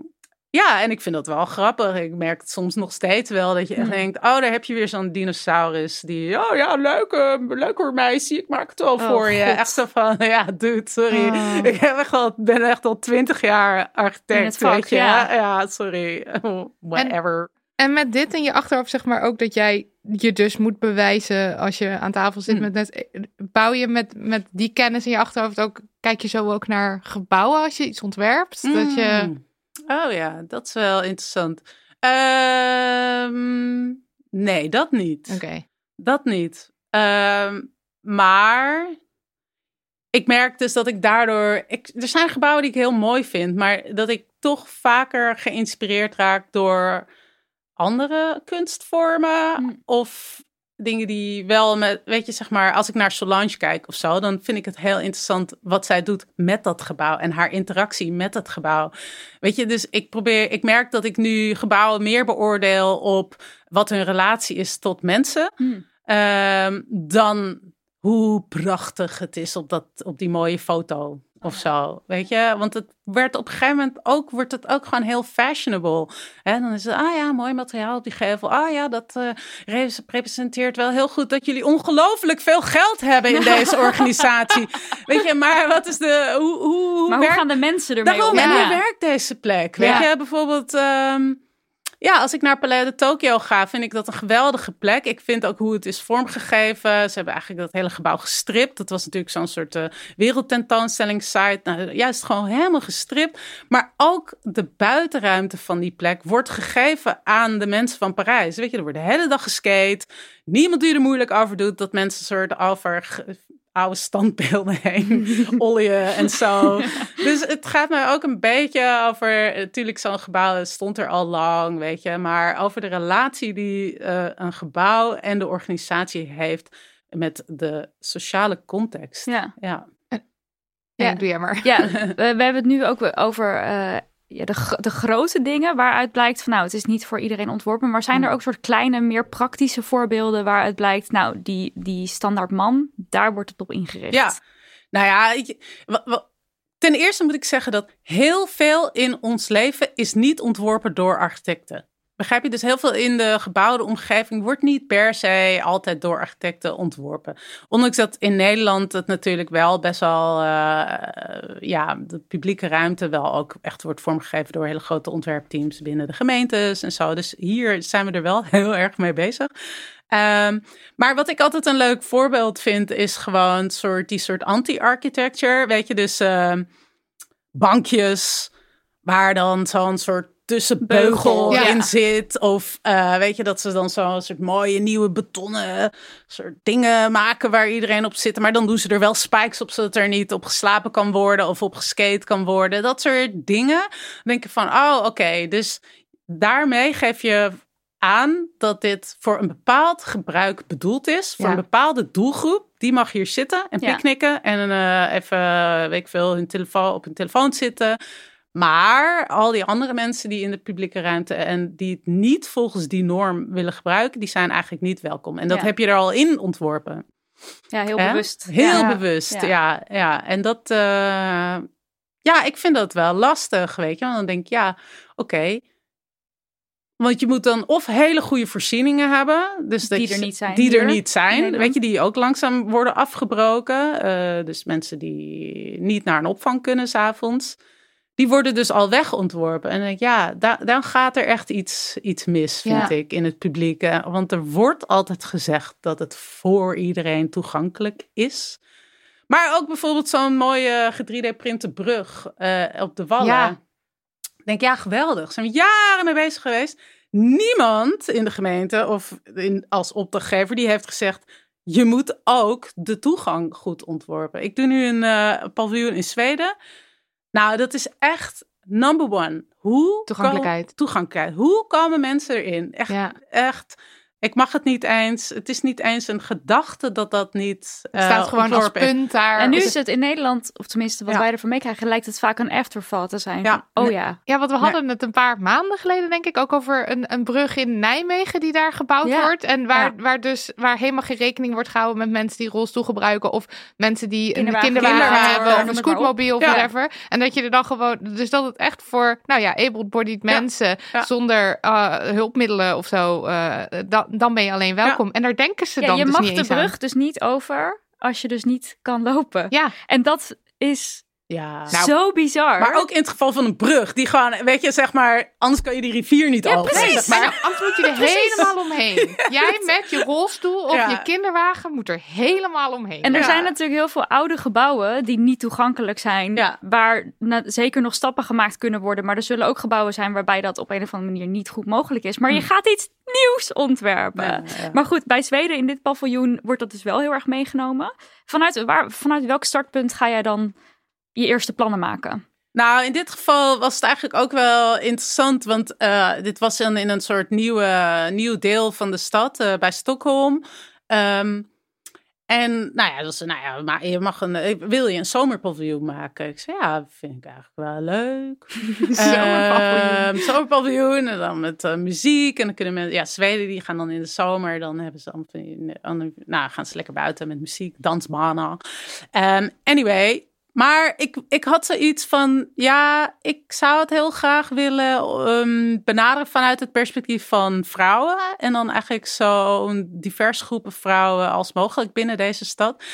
ja, en ik vind dat wel grappig. Ik merk het soms nog steeds wel dat je echt Hmm. denkt: oh, daar heb je weer zo'n dinosaurus die, oh ja, leuk, eh, leuk hoor meisje, ik maak het wel Oh, voor je. God. Echt zo van, ja, dude, sorry. Oh. Ik heb echt al, ben echt al twintig jaar architect, vak, weet je. ja. Ja, sorry, whatever. En met dit in je achterhoofd zeg maar ook dat jij je dus moet bewijzen als je aan tafel zit Hmm. met net bouw je met, met die kennis in je achterhoofd ook kijk je zo ook naar gebouwen als je iets ontwerpt dat je Mm. Oh ja, dat is wel interessant. Ehm, nee, dat niet. oké Dat niet. Ehm, maar ik merk dus dat ik daardoor. Ik, er zijn gebouwen die ik heel mooi vind, maar dat ik toch vaker geïnspireerd raak door andere kunstvormen. Mm. Of dingen die wel met. Weet je, zeg maar, als ik naar Solange kijk of zo, dan vind ik het heel interessant wat zij doet met dat gebouw en haar interactie met het gebouw. Weet je, dus ik probeer. Ik merk dat ik nu gebouwen meer beoordeel op wat hun relatie is tot mensen. Hmm. Ehm, dan hoe prachtig het is op, dat, op die mooie foto. Of zo. Weet je, want het werd op een gegeven moment ook, wordt het ook gewoon heel fashionable. En dan is het, ah ja, mooi materiaal op die gevel. Ah ja, dat uh, representeert wel heel goed dat jullie ongelooflijk veel geld hebben in deze organisatie. Weet je, maar wat is de, hoe, hoe, maar hoe gaan de mensen ermee om? En hoe werkt deze plek? Weet je, bijvoorbeeld... Um, ja, als ik naar Palais de Tokyo ga, vind ik dat een geweldige plek. Ik vind ook hoe het is vormgegeven. Ze hebben eigenlijk dat hele gebouw gestript. Dat was natuurlijk zo'n soort uh, wereldtentoonstellingssite. Nou, juist gewoon helemaal gestript. Maar ook de buitenruimte van die plek wordt gegeven aan de mensen van Parijs. Weet je, er wordt de hele dag geskate. Niemand die er moeilijk over doet. Dat mensen soort over oude standbeelden heen olieën en zo. Dus het gaat mij ook een beetje over, natuurlijk zo'n gebouw stond er al lang, weet je, maar over de relatie die uh, een gebouw en de organisatie heeft met de sociale context. Ja. Ja. Ja, doe jij maar. Ja, we, we hebben het nu ook over uh, ja, de, de grote dingen waaruit blijkt van nou, het is niet voor iedereen ontworpen. Maar zijn er hmm. ook soort kleine, meer praktische voorbeelden waaruit blijkt, nou, die, die standaard man, daar wordt het op ingericht. Ja, nou ja, ten eerste moet ik zeggen dat heel veel in ons leven is niet ontworpen door architecten. Begrijp je? Dus heel veel in de gebouwde omgeving wordt niet per se altijd door architecten ontworpen. Ondanks dat in Nederland het natuurlijk wel best wel, uh, ja, de publieke ruimte wel ook echt wordt vormgegeven door hele grote ontwerpteams binnen de gemeentes en zo. Dus hier zijn we er wel heel erg mee bezig. Um, maar wat ik altijd een leuk voorbeeld vind, is gewoon soort, die soort anti-architecture. Weet je, dus uh, bankjes waar dan zo'n soort tussenbeugel ja. in zit. Of uh, weet je, dat ze dan zo'n soort mooie nieuwe betonnen soort dingen maken waar iedereen op zit. Maar dan doen ze er wel spikes op, zodat er niet op geslapen kan worden of op geskate kan worden. Dat soort dingen. Dan denk je van, oh oké, dus daarmee geef je aan dat dit voor een bepaald gebruik bedoeld is. Voor een bepaalde doelgroep. Die mag hier zitten en picknicken. En uh, even, weet ik veel, hun telefoon, op hun telefoon zitten. Maar al die andere mensen die in de publieke ruimte en die het niet volgens die norm willen gebruiken, die zijn eigenlijk niet welkom. En dat heb je er al in ontworpen. Ja, heel bewust. Heel bewust, ja. ja. En dat, uh, ja, ik vind dat wel lastig, weet je. Want dan denk ik, ja, oké. Want je moet dan of hele goede voorzieningen hebben. Dus die er niet zijn. Die er niet zijn. Weet je, die ook langzaam worden afgebroken. Uh, dus mensen die niet naar een opvang kunnen s'avonds die worden dus al wegontworpen. En dan denk ik, ja, daar, dan gaat er echt iets, iets mis, vind ik, in het publiek. Want er wordt altijd gezegd dat het voor iedereen toegankelijk is. Maar ook bijvoorbeeld zo'n mooie 3D-printe brug uh, op de Wallen. Ja. Ik denk, ja, geweldig. Zijn we jaren mee bezig geweest. Niemand in de gemeente of in, als opdrachtgever die heeft gezegd... je moet ook de toegang goed ontworpen. Ik doe nu een uh, paviljoen in Zweden... Nou, dat is echt number one. Hoe toegankelijkheid. toegankelijkheid. Hoe komen mensen erin? Echt, ja. echt ik mag het niet eens. Het is niet eens een gedachte dat dat niet. Het staat eh, gewoon als punt daar. En nu is het in Nederland, of tenminste wat wij ervan meekrijgen, lijkt het vaak een afterthought te zijn. Ja. oh ja. Ja, want we hadden het een paar maanden geleden, denk ik, ook over een, een brug in Nijmegen die daar gebouwd wordt. En waar, waar dus waar helemaal geen rekening wordt gehouden met mensen die rolstoel gebruiken. Of mensen die een kinderwagen, hebben of een scootmobiel of whatever. En dat je er dan gewoon. Dus dat het echt voor, nou ja, able-bodied mensen zonder uh, hulpmiddelen of zo. Uh, dat dan ben je alleen welkom. En daar denken ze dan je dus mag niet de brug dus niet over als je dus niet kan lopen. Ja. En dat is ja. Nou, zo bizar. Maar ook in het geval van een brug. Die gewoon, weet je, zeg maar, anders kan je die rivier niet ja, over. Precies. maar. Nou, anders moet je er helemaal omheen. Jij met je rolstoel of je kinderwagen moet er helemaal omheen. En er zijn natuurlijk heel veel oude gebouwen die niet toegankelijk zijn. Waar zeker nog stappen gemaakt kunnen worden. Maar er zullen ook gebouwen zijn waarbij dat op een of andere manier niet goed mogelijk is. Maar je hm. gaat iets nieuws ontwerpen. Maar goed, bij Zweden in dit paviljoen wordt dat dus wel heel erg meegenomen. Vanuit, waar, vanuit welk startpunt ga jij dan je eerste plannen maken? Nou, in dit geval was het eigenlijk ook wel interessant, want uh, dit was in, in een soort nieuwe, nieuw deel van de stad, uh, bij Stockholm. Um, en nou ja, dus, nou ja, maar je mag een, eh, wil je een zomerpaviljoen maken? Ik zei, ja, vind ik eigenlijk wel leuk. zomerpaviljoen. Uh, zomerpaviljoen en dan met uh, muziek. En dan kunnen mensen, ja, Zweden die gaan dan in de zomer, dan hebben ze dan, nou, gaan ze lekker buiten met muziek, dansbanen. Um, anyway, Maar ik, ik had zoiets van, ja, ik zou het heel graag willen um, benaderen vanuit het perspectief van vrouwen. En dan eigenlijk zo'n divers groepen vrouwen als mogelijk binnen deze stad.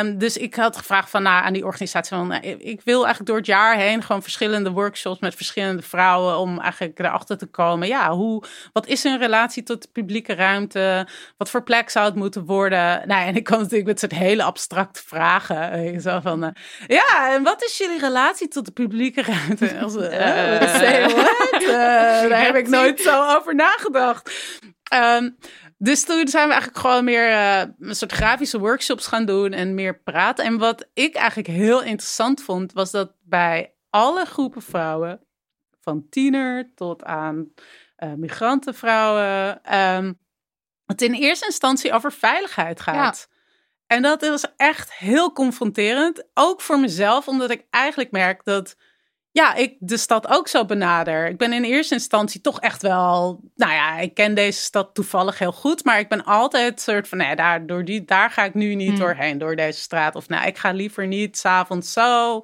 Um, dus ik had gevraagd van, nou, aan die organisatie van, nou, ik wil eigenlijk door het jaar heen gewoon verschillende workshops met verschillende vrouwen om eigenlijk erachter te komen. Ja, hoe, wat is hun relatie tot de publieke ruimte? Wat voor plek zou het moeten worden? Nou, en ik kwam natuurlijk met soort hele abstracte vragen. Zo van, uh, ja, en wat is jullie relatie tot de publieke ruimte? Als, uh, uh, uh, daar heb ik nooit zo over nagedacht. Um, dus toen zijn we eigenlijk gewoon meer uh, een soort grafische workshops gaan doen en meer praten. En wat ik eigenlijk heel interessant vond, was dat bij alle groepen vrouwen, van tiener tot aan uh, migrantenvrouwen, um, het in eerste instantie over veiligheid gaat. En dat was echt heel confronterend. Ook voor mezelf, omdat ik eigenlijk merk dat ja, ik de stad ook zo benader. Ik ben in eerste instantie toch echt wel. Nou ja, ik ken deze stad toevallig heel goed. Maar ik ben altijd soort van. Nee, daar, door die, daar ga ik nu niet hmm. doorheen, door deze straat. Of nou, ik ga liever niet s'avonds zo.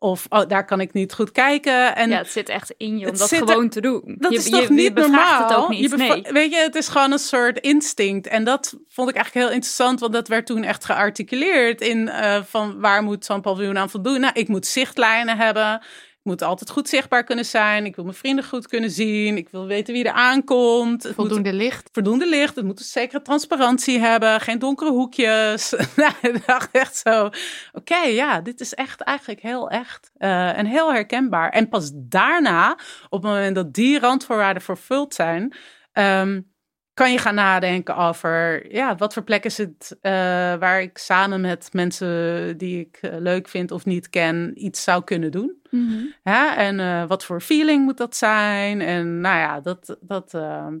Of oh, daar kan ik niet goed kijken. En ja, het zit echt in je om dat gewoon er, te doen. Dat je, is toch je, niet je normaal? Het ook niet. Nee. Weet je, het is gewoon een soort instinct. En dat vond ik eigenlijk heel interessant, want dat werd toen echt gearticuleerd in uh, van waar moet zo'n paviljoen aan voldoen. Nou, ik moet zichtlijnen hebben moet altijd goed zichtbaar kunnen zijn. Ik wil mijn vrienden goed kunnen zien. Ik wil weten wie er aankomt. Het voldoende moet, licht. Voldoende licht. Het moet een zekere transparantie hebben. Geen donkere hoekjes. nou, ik dacht echt zo. Oké, okay, ja, dit is echt eigenlijk heel echt. Uh, en heel herkenbaar. En pas daarna, op het moment dat die randvoorwaarden vervuld zijn. Um, kan je gaan nadenken over ja, wat voor plek is het uh, waar ik samen met mensen die ik uh, leuk vind of niet ken iets zou kunnen doen. Mm -hmm. ja, en uh, wat voor feeling moet dat zijn? En nou ja, dat, dat,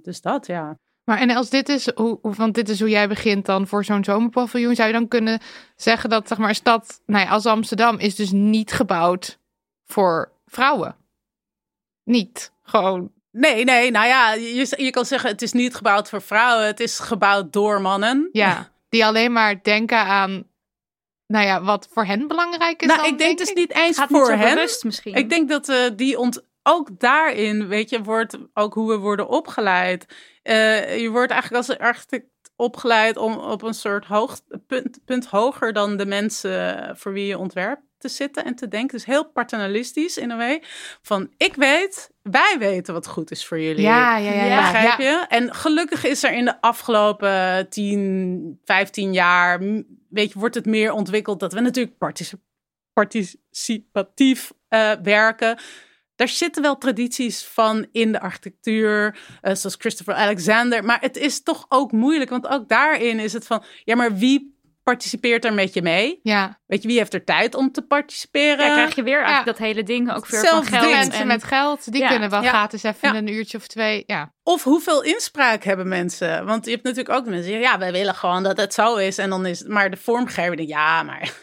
dus dat ja. Maar en als dit is, hoe, want dit is hoe jij begint dan voor zo'n zomerpaviljoen, zou je dan kunnen zeggen dat zeg maar een stad, nou ja, als Amsterdam is dus niet gebouwd voor vrouwen. Niet gewoon Nee, nee, nou ja, je, je kan zeggen het is niet gebouwd voor vrouwen, het is gebouwd door mannen. Ja, die alleen maar denken aan, nou ja, wat voor hen belangrijk is. Nou, dan, ik denk, denk dus niet eens Gaat voor niet zo hen. bewust misschien. Ik denk dat uh, die ont ook daarin, weet je, wordt ook hoe we worden opgeleid. Uh, je wordt eigenlijk als architect opgeleid om op een soort hoog, punt, punt hoger dan de mensen voor wie je ontwerpt te zitten en te denken. Dus heel paternalistisch in een way. Van ik weet, wij weten wat goed is voor jullie. Ja, ja, ja. ja. Begrijp je? En gelukkig is er in de afgelopen 10, 15 jaar, weet je, wordt het meer ontwikkeld dat we natuurlijk particip participatief uh, werken. Daar zitten wel tradities van in de architectuur, uh, zoals Christopher Alexander. Maar het is toch ook moeilijk, want ook daarin is het van, ja, maar wie participeert er met je mee. Ja. Weet je, wie heeft er tijd om te participeren? Ja, krijg je weer eigenlijk ja. dat hele ding ook weer Zelfs van geld. Mensen en... met geld, die Ja. kunnen wel Ja. gratis even Ja. een uurtje of twee. Ja. Of hoeveel inspraak hebben mensen? Want je hebt natuurlijk ook mensen die zeggen, ja, wij willen gewoon dat het zo is. En dan is maar de vormgever ja, maar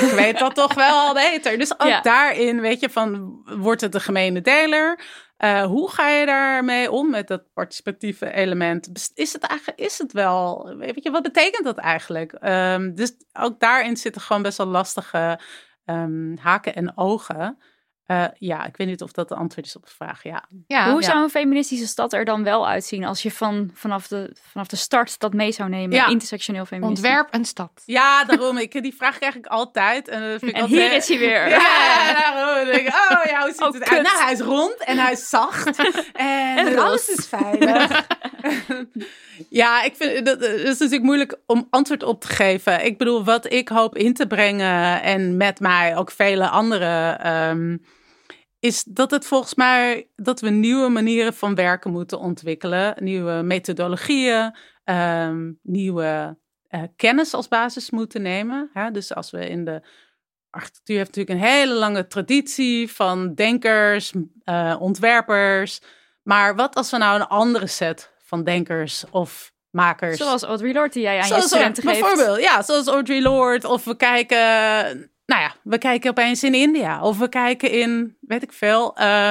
ik weet dat toch wel beter. Dus ook Ja. daarin, weet je, van wordt het een gemene deler? Uh, hoe ga je daarmee om met dat participatieve element? Is het eigenlijk, is het wel, weet je, wat betekent dat eigenlijk? Um, dus ook daarin zitten gewoon best wel lastige um, haken en ogen. Uh, ja, ik weet niet of dat de antwoord is op de vraag. Ja, ja. Hoe ja. zou een feministische stad er dan wel uitzien als je van, vanaf, de, vanaf de start dat mee zou nemen? Ja. Intersectioneel feminisme. Ontwerp een stad. ja daarom. Ik, die vraag krijg ik altijd. En, dat vind ik En altijd- hier is hij weer. Ja, daarom denk ik, oh ja, hoe ziet Oh, het kut. uit? Nou, hij is rond en hij is zacht. En, En alles is veilig. ja, ik vind dat dat is natuurlijk moeilijk om antwoord op te geven. Ik bedoel, wat ik hoop in te brengen en met mij ook vele anderen, ehm, is dat het volgens mij dat we nieuwe manieren van werken moeten ontwikkelen, nieuwe methodologieën, ehm, nieuwe eh, kennis als basis moeten nemen. Hè? Dus als we in de architectuur heeft natuurlijk een hele lange traditie van denkers, eh, ontwerpers. Maar wat als we nou een andere set van denkers of makers. Zoals Audre Lorde die jij aan je studenten geeft. bijvoorbeeld, ja, zoals Audre Lorde. Of we kijken, nou ja, we kijken opeens in India. Of we kijken in, weet ik veel, eh,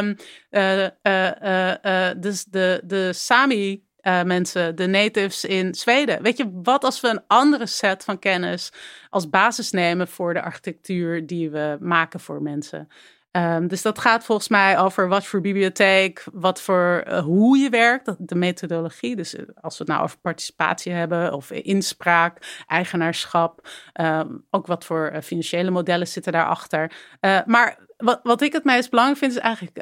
dus de, de Sami mensen, de natives in Zweden. Weet je, wat als we een andere set van kennis als basis nemen voor de architectuur die we maken voor mensen? Um, dus dat gaat volgens mij over wat voor bibliotheek, wat voor uh, hoe je werkt, de methodologie. Dus als we het nou over participatie hebben of inspraak, eigenaarschap, um, ook wat voor uh, financiële modellen zitten daarachter. Uh, maar wat, wat ik het meest belangrijk vind is eigenlijk,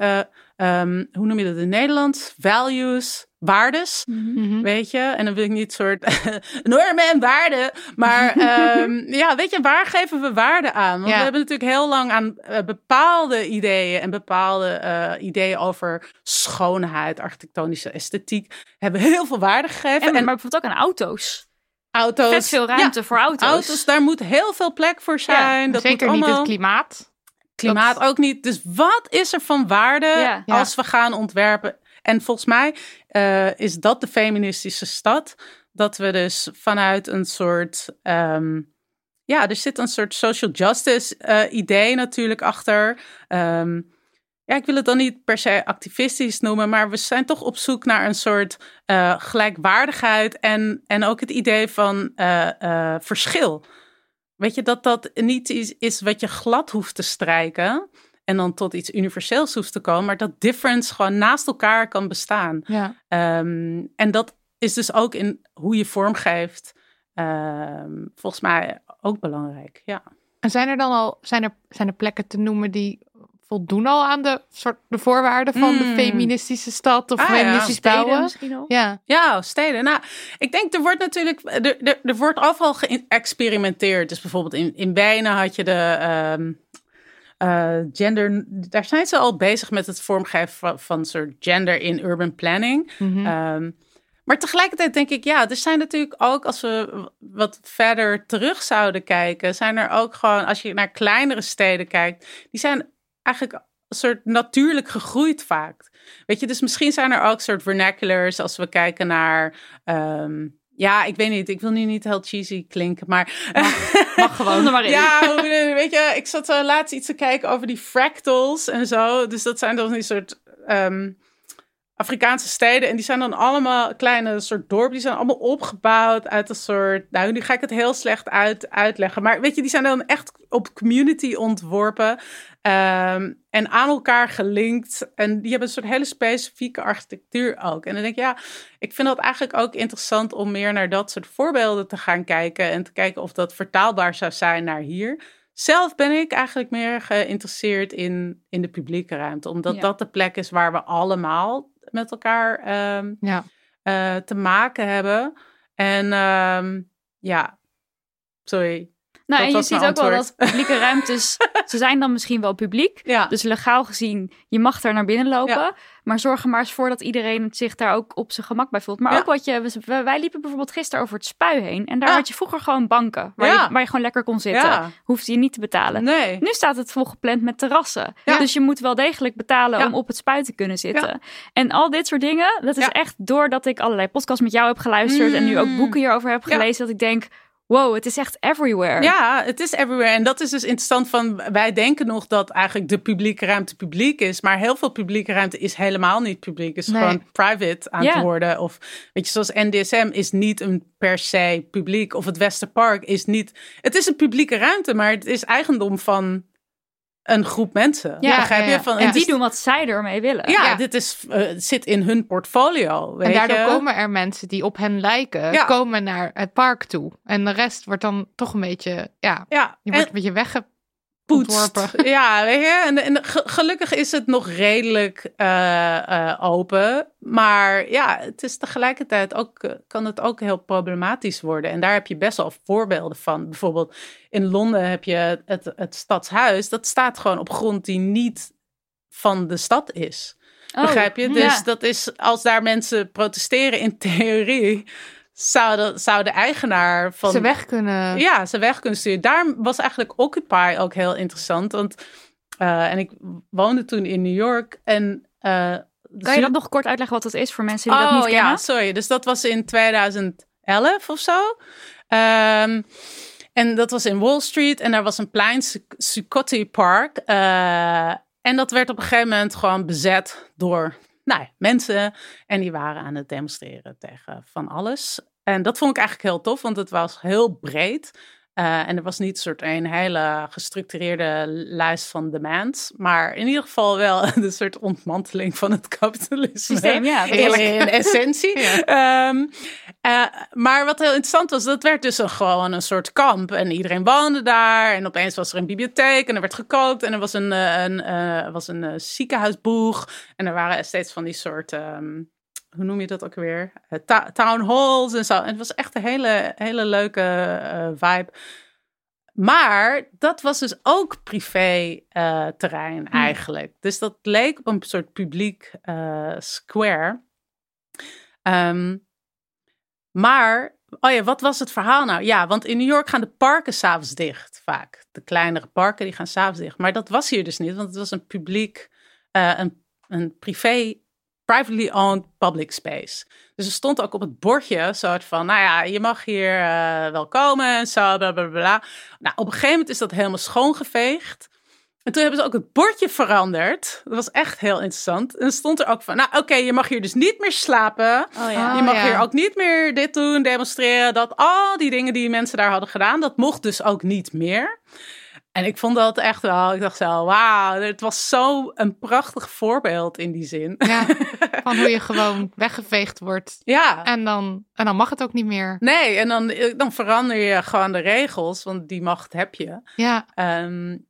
um, hoe noem je dat in Nederlands? Values, waardes, mm-hmm. weet je. En dan wil ik niet soort normen en waarden, maar um, ja, weet je, waar geven we waarde aan? Want ja. we hebben natuurlijk heel lang aan uh, bepaalde ideeën en bepaalde uh, ideeën over schoonheid, architectonische esthetiek, hebben heel veel waarde gegeven. En, en maar bijvoorbeeld ook aan auto's. Auto's. Vet veel ruimte ja, voor auto's. Auto's, daar moet heel veel plek voor zijn. Ja, dat zeker moet niet allemaal... het klimaat. Klimaat ook niet. Dus wat is er van waarde Ja. Ja. als we gaan ontwerpen? En volgens mij uh, is dat de feministische stad. Dat we dus vanuit een soort. Um, ja, er zit een soort social justice uh, idee natuurlijk achter. Um, ja, ik wil het dan niet per se activistisch noemen, maar we zijn toch op zoek naar een soort uh, gelijkwaardigheid en, en ook het idee van uh, verschil. Weet je, dat dat niet is, is wat je glad hoeft te strijken en dan tot iets universeels hoeft te komen, maar dat difference gewoon naast elkaar kan bestaan. Ja. Um, en dat is dus ook in hoe je vormgeeft, um, volgens mij ook belangrijk. Ja. En zijn er dan al zijn er, zijn er plekken te noemen die voldoen al aan de, soort, de voorwaarden van mm. de feministische stad of ah, feministisch ja. bouwen? misschien al. Ja. ja, steden. Nou, ik denk er wordt natuurlijk, er, er, er wordt overal geëxperimenteerd. Dus bijvoorbeeld in, in Wenen had je de. Um, uh, gender, daar zijn ze al bezig met het vormgeven van, van soort gender in urban planning. Mhm. Mm -hmm. um, maar tegelijkertijd denk ik, ja, er zijn natuurlijk ook, als we wat verder terug zouden kijken, zijn er ook gewoon, als je naar kleinere steden kijkt, die zijn eigenlijk een soort natuurlijk gegroeid vaak. Weet je, dus misschien zijn er ook soort vernaculars als we kijken naar. Um, ja, ik weet niet. Ik wil nu niet heel cheesy klinken, maar... Mag, mag gewoon er maar in. Ja, weet je, ik zat uh, laatst iets te kijken over die fractals en zo. Dus dat zijn dan die soort um, Afrikaanse steden. En die zijn dan allemaal kleine soort dorpen. Die zijn allemaal opgebouwd uit een soort... Nou, nu ga ik het heel slecht uit, uitleggen. Maar weet je, die zijn dan echt op community ontworpen. Um, en aan elkaar gelinkt. En die hebben een soort hele specifieke architectuur ook. En dan denk ik, ja, ik vind dat eigenlijk ook interessant om meer naar dat soort voorbeelden te gaan kijken. En te kijken of dat vertaalbaar zou zijn naar hier. Zelf ben ik eigenlijk meer geïnteresseerd in, in de publieke ruimte. Omdat ja. dat de plek is waar we allemaal met elkaar um, ja. uh, te maken hebben. En um, ja, sorry. Nou, en je ziet ook wel dat publieke ruimtes, ze zijn dan misschien wel publiek. Ja. Dus legaal gezien, je mag daar naar binnen lopen. Ja. Maar zorg er maar eens voor dat iedereen zich daar ook op zijn gemak bij voelt. Maar Ja. ook wat je, wij liepen bijvoorbeeld gisteren over het spui heen. En daar had je vroeger gewoon banken, waar, Ja. je, waar je gewoon lekker kon zitten. Ja. Hoefde je niet te betalen. Nee. Nu staat het volgepland met terrassen. Dus je moet wel degelijk betalen om op het spui te kunnen zitten. En al dit soort dingen, dat is echt doordat ik allerlei podcasts met jou heb geluisterd. En nu ook Mm. boeken hierover heb gelezen. Dat ik denk, wow, het is echt everywhere. Ja, het is everywhere. En dat is dus interessant van, wij denken nog dat eigenlijk de publieke ruimte publiek is. Maar heel veel publieke ruimte is helemaal niet publiek. Is Nee. gewoon private aan Ja. het worden. Of weet je, zoals NDSM is niet een per se publiek. Of het Westerpark is niet, het is een publieke ruimte, maar het is eigendom van een groep mensen. Ja, Begrijp ja, ja. je? Van, En die is- doen wat zij ermee willen. Ja, Ja. dit is, uh, zit in hun portfolio. Weet En daardoor je? komen er mensen die op hen lijken, Ja. komen naar het park toe. En de rest wordt dan toch een beetje, ja, ja, je en- wordt een beetje weggepoetst. Ja, weet je. En, en ge- gelukkig is het nog redelijk uh, uh, open. Maar ja, het is tegelijkertijd ook, uh, kan het ook heel problematisch worden. En daar heb je best wel voorbeelden van. Bijvoorbeeld in Londen heb je het, het stadshuis. Dat staat gewoon op grond die niet van de stad is. Oh, Begrijp je? ja. Dus dat is, als daar mensen protesteren in theorie... Zou de, zou de eigenaar van Ze weg kunnen. ja, ze weg kunnen sturen. Daar was eigenlijk Occupy ook heel interessant. Want, uh, en ik woonde toen in New York. En, uh, Kan je dat nog kort uitleggen wat dat is voor mensen die oh, dat niet kennen? ja, sorry. Dus dat was in 2011 of zo. Um, en dat was in Wall Street. En daar was een plein, Zuccotti Park. Uh, en dat werd op een gegeven moment gewoon bezet door nou ja, mensen. En die waren aan het demonstreren tegen van alles. En dat vond ik eigenlijk heel tof, want het was heel breed. Uh, en er was niet een soort een hele gestructureerde lijst van demands, maar in ieder geval wel een soort ontmanteling van het kapitalisme. Systeem, ja. In, in essentie. ja. um, uh, maar wat heel interessant was, dat werd dus een, gewoon een soort kamp. En iedereen woonde daar. En opeens was er een bibliotheek en er werd gekookt. En er was een, een, een, was een ziekenhuisboeg. En er waren steeds van die soort... Um, hoe noem je dat ook weer? Ta town halls en zo. En het was echt een hele, hele leuke uh, vibe. Maar dat was dus ook privé uh, terrein eigenlijk. Hmm. Dus dat leek op een soort publiek uh, square. Um, maar, oh ja, wat was het verhaal nou? Ja, want in New York gaan de parken s'avonds dicht vaak. De kleinere parken die gaan s'avonds dicht. Maar dat was hier dus niet, want het was een publiek, een, een privé privately owned public space. Dus er stond ook op het bordje soort van, nou ja, je mag hier uh, wel komen en zo, bla bla bla. Nou, op een gegeven moment is dat helemaal schoongeveegd. En toen hebben ze ook het bordje veranderd. Dat was echt heel interessant. En stond er ook van, nou oké, okay, je mag hier dus niet meer slapen. Oh, ja. Je mag oh, ja. hier ook niet meer dit doen, demonstreren. Dat al die dingen die mensen daar hadden gedaan, dat mocht dus ook niet meer. En ik vond dat echt wel, ik dacht zo, wauw, het was zo een prachtig voorbeeld in die zin. Ja, van hoe je gewoon weggeveegd wordt. Ja. En dan, en dan mag het ook niet meer. Nee, en dan, dan verander je gewoon de regels, want die macht heb je. Ja. Um,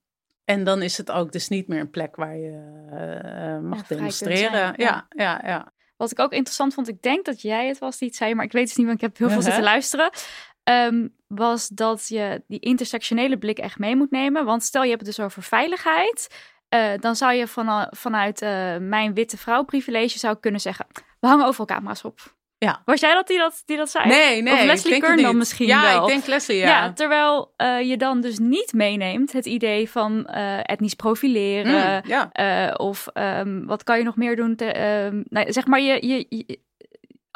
en dan is het ook dus niet meer een plek waar je uh, mag ja, demonstreren. Zijn, ja. ja, ja, ja. Wat ik ook interessant vond, ik denk dat jij het was die het zei, maar ik weet het niet, want ik heb heel veel uh -huh. zitten luisteren. Um, was dat je die intersectionele blik echt mee moet nemen. Want stel je hebt het dus over veiligheid. Uh, dan zou je van, vanuit uh, mijn witte vrouw privilege zou kunnen zeggen... we hangen overal camera's op. Ja. Was jij dat die dat, die dat zei? Nee, nee. Of Leslie Kern dan misschien ja, wel? ik denk Leslie, ja. ja terwijl uh, je dan dus niet meeneemt het idee van etnisch profileren. Mm, ja. of um, wat kan je nog meer doen? Te, um, nou, zeg maar, je, je, je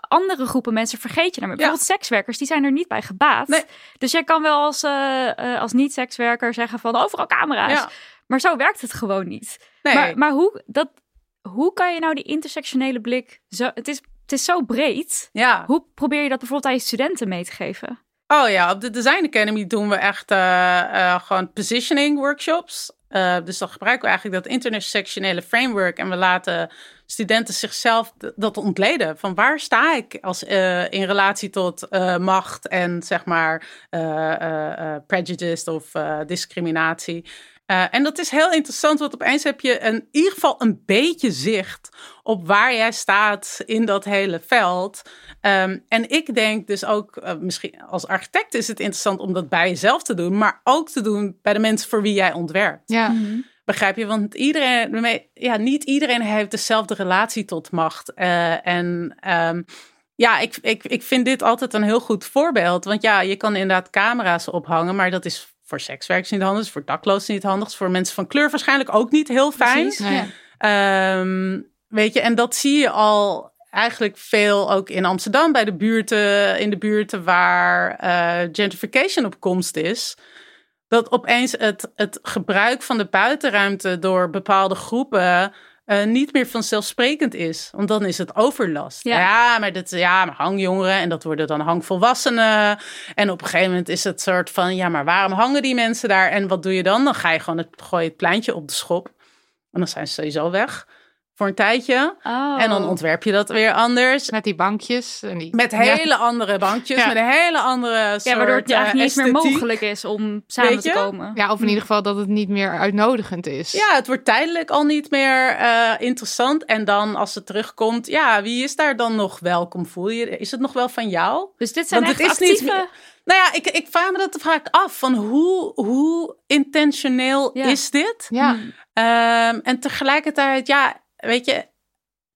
andere groepen mensen vergeet je daarmee. Bijvoorbeeld sekswerkers, die zijn er niet bij gebaat. Nee. Dus jij kan wel als, uh, uh, als niet-sekswerker zeggen van overal camera's. Ja. Maar zo werkt het gewoon niet. Nee. Maar, maar hoe, dat, hoe kan je nou die intersectionele blik... Zo, het, is, het is zo breed. Ja. Hoe probeer je dat bijvoorbeeld aan je studenten mee te geven? Oh ja, op de Design Academy doen we echt uh, gewoon positioning workshops. Uh, dus dan gebruiken we eigenlijk dat intersectionele framework en we laten studenten zichzelf dat ontleden. Van waar sta ik als, in relatie tot macht en zeg maar prejudice of discriminatie. En dat is heel interessant, want opeens heb je een, in ieder geval een beetje zicht op waar jij staat in dat hele veld. Um, en ik denk dus ook, uh, misschien als architect is het interessant om dat bij jezelf te doen, maar ook te doen bij de mensen voor wie jij ontwerpt. Ja. Mhm. Begrijp je? Want iedereen, ja, niet iedereen heeft dezelfde relatie tot macht. Uh, en um, ja, ik, ik, ik vind dit altijd een heel goed voorbeeld. Want ja, je kan inderdaad camera's ophangen, maar dat is voor sekswerkers niet handig, voor daklozen niet handig, voor mensen van kleur waarschijnlijk ook niet heel fijn. Precies, ja. um, weet je, en dat zie je al eigenlijk veel ook in Amsterdam bij de buurten, in de buurten waar uh, gentrification op komst is. Dat opeens het, het gebruik van de buitenruimte door bepaalde groepen uh, niet meer vanzelfsprekend is. Want dan is het overlast. Ja, ja maar, dat, ja, maar hangjongeren en dat worden dan hangvolwassenen. En op een gegeven moment is het soort van, ja, maar waarom hangen die mensen daar? En wat doe je dan? Dan ga je gewoon het, gooi het pleintje op de schop. En dan zijn ze sowieso weg voor een tijdje. Oh. En dan ontwerp je dat weer anders. Met die bankjes. En die... Met hele ja. andere bankjes, Ja. met een hele andere soort Ja, waardoor het eh, eigenlijk niet meer mogelijk is om samen Weet te komen. Ja, of in ieder geval dat het niet meer uitnodigend is. Ja, het wordt tijdelijk al niet meer eh, interessant. En dan als het terugkomt, ja, wie is daar dan nog welkom? Voel je, is het nog wel van jou? Dus dit zijn Want echt het is niet actieve... Nou ja, ik, ik vraag me dat vaak af. Van hoe, hoe intentioneel Ja. is dit? Ja. Mm. Ehm, en tegelijkertijd, ja, weet je,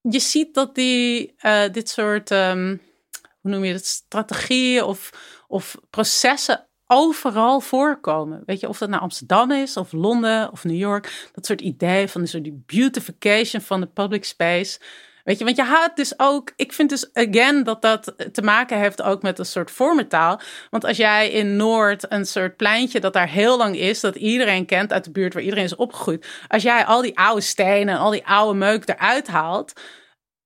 je ziet dat die, eh, dit soort, ehm, hoe noem je het, strategieën of, of processen overal voorkomen. Weet je, of dat nou Amsterdam is, of Londen, of New York. Dat soort ideeën van die beautification van de public space. Weet je, want je haat dus ook, ik vind dus again dat dat te maken heeft ook met een soort vormentaal. Want als jij in Noord een soort pleintje dat daar heel lang is, dat iedereen kent uit de buurt waar iedereen is opgegroeid. Als jij al die oude stenen en al die oude meuk eruit haalt,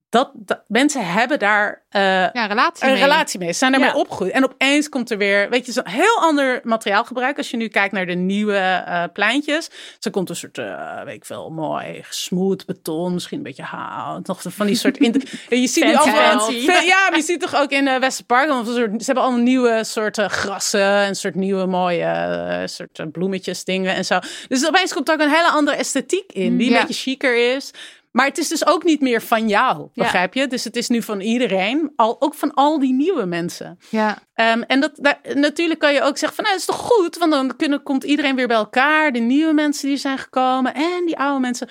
dat, dat mensen hebben daar uh, ja, relatie een mee. relatie mee. Ze zijn daarmee Ja. opgegroeid. En opeens komt er weer, weet je, zo'n heel ander materiaalgebruik. Als je nu kijkt naar de nieuwe eh, pleintjes. Zo komt een soort, eh, weet ik veel, mooi smooth beton. Misschien een beetje hout. Nog van die soort... In en je ziet nu allemaal... Ja, maar je ziet toch ook in uh, soort, ze hebben allemaal nieuwe soorten grassen. En soort nieuwe mooie eh, soort eh, bloemetjes dingen en zo. Dus opeens komt er ook een hele andere esthetiek in. Die Ja. een beetje chiquer is. Maar het is dus ook niet meer van jou, begrijp je? Dus het is nu van iedereen, al, ook van al die nieuwe mensen. Ja, Ehm, en dat, daar- natuurlijk kan je ook zeggen van, nou, dat is toch goed? Want dan kunnen, komt iedereen weer bij elkaar. De nieuwe mensen die zijn gekomen en die oude mensen.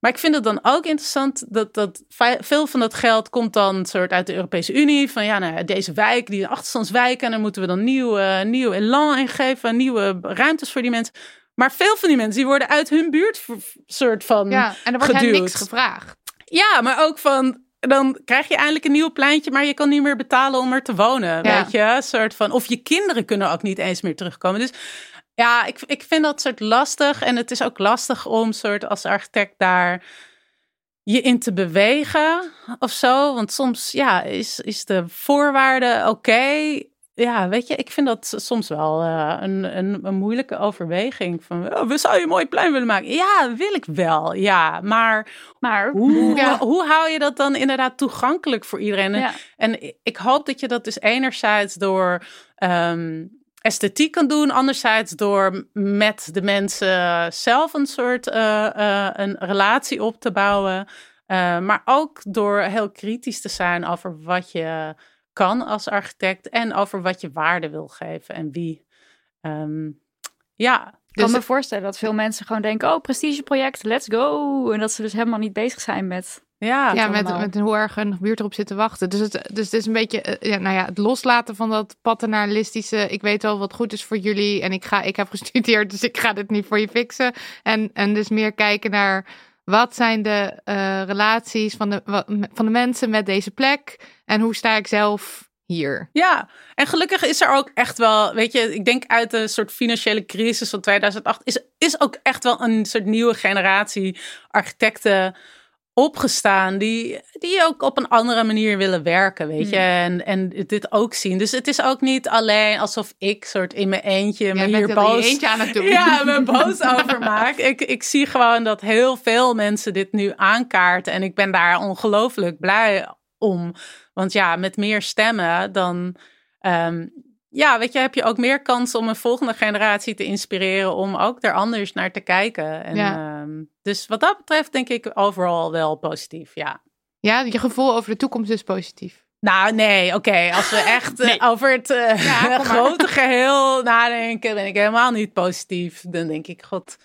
Maar ik vind het dan ook interessant dat, dat ve- veel van dat geld komt dan soort uit de Europese Unie. Van ja, nou, deze wijk, die achterstandswijken, en daar moeten we dan nieuw, eh, nieuw elan in geven. Nieuwe ruimtes voor die mensen. Maar veel van die mensen die worden uit hun buurt soort van ja. en er wordt geduwd. niks gevraagd. ja, maar ook van. Dan krijg je eindelijk een nieuw pleintje, maar je kan niet meer betalen om er te wonen. Ja. Weet je, soort van. Of je kinderen kunnen ook niet eens meer terugkomen. Dus ja, ik, ik vind dat soort lastig. En het is ook lastig om soort als architect daar je in te bewegen of zo. Want soms ja, is, is de voorwaarde oké. Ja, weet je, ik vind dat soms wel eh, een, een, een moeilijke overweging. Van, oh, we zouden een mooi plein willen maken. Ja, wil ik wel. Ja, maar Maar hoe, Ja. hoe hou je dat dan inderdaad toegankelijk voor iedereen? En- ja. En ik hoop dat je dat dus enerzijds door ehm, esthetiek kan doen, anderzijds door met de mensen zelf een soort eh, eh, een relatie op te bouwen, maar ook door heel kritisch te zijn over wat je kan als architect en over wat je waarde wil geven en wie. Ehm, ja, Ik kan Dus- me voorstellen dat veel mensen gewoon denken, oh, prestigeproject, let's go. En dat ze dus helemaal niet bezig zijn met... ja, ja, met, met hoe erg een buurt erop zit te wachten. Dus het, dus het is een beetje, eh, ja, nou ja, het loslaten van dat paternalistische. Ik weet wel wat goed is voor jullie en ik, ga, ik heb gestudeerd, dus ik ga dit niet voor je fixen. En, en dus meer kijken naar wat zijn de eh, relaties van de, van de mensen met deze plek en hoe sta ik zelf hier. Ja, en gelukkig is er ook echt wel, weet je, ik denk uit de soort financiële crisis van 2008 is, is ook echt wel een soort nieuwe generatie architecten opgestaan die, die ook op een andere manier willen werken, weet je, en, en dit ook zien. Dus het is ook niet alleen alsof ik soort in mijn eentje me hier er boos eentje aan het doen. ja, me boos over maak. Ik, ik zie gewoon dat heel veel mensen dit nu aankaarten. En ik ben daar ongelooflijk blij om. Want ja, met meer stemmen dan. ehm, ja, weet je, heb je ook meer kans om een volgende generatie te inspireren om ook er anders naar te kijken. En, Ja. ehm, dus wat dat betreft denk ik overal wel positief, ja. Ja, je gevoel over de toekomst is positief. Nou, nee, oké. Als we echt eh, over het eh, Ja, kom maar. grote geheel nadenken, ben ik helemaal niet positief. Dan denk ik, god,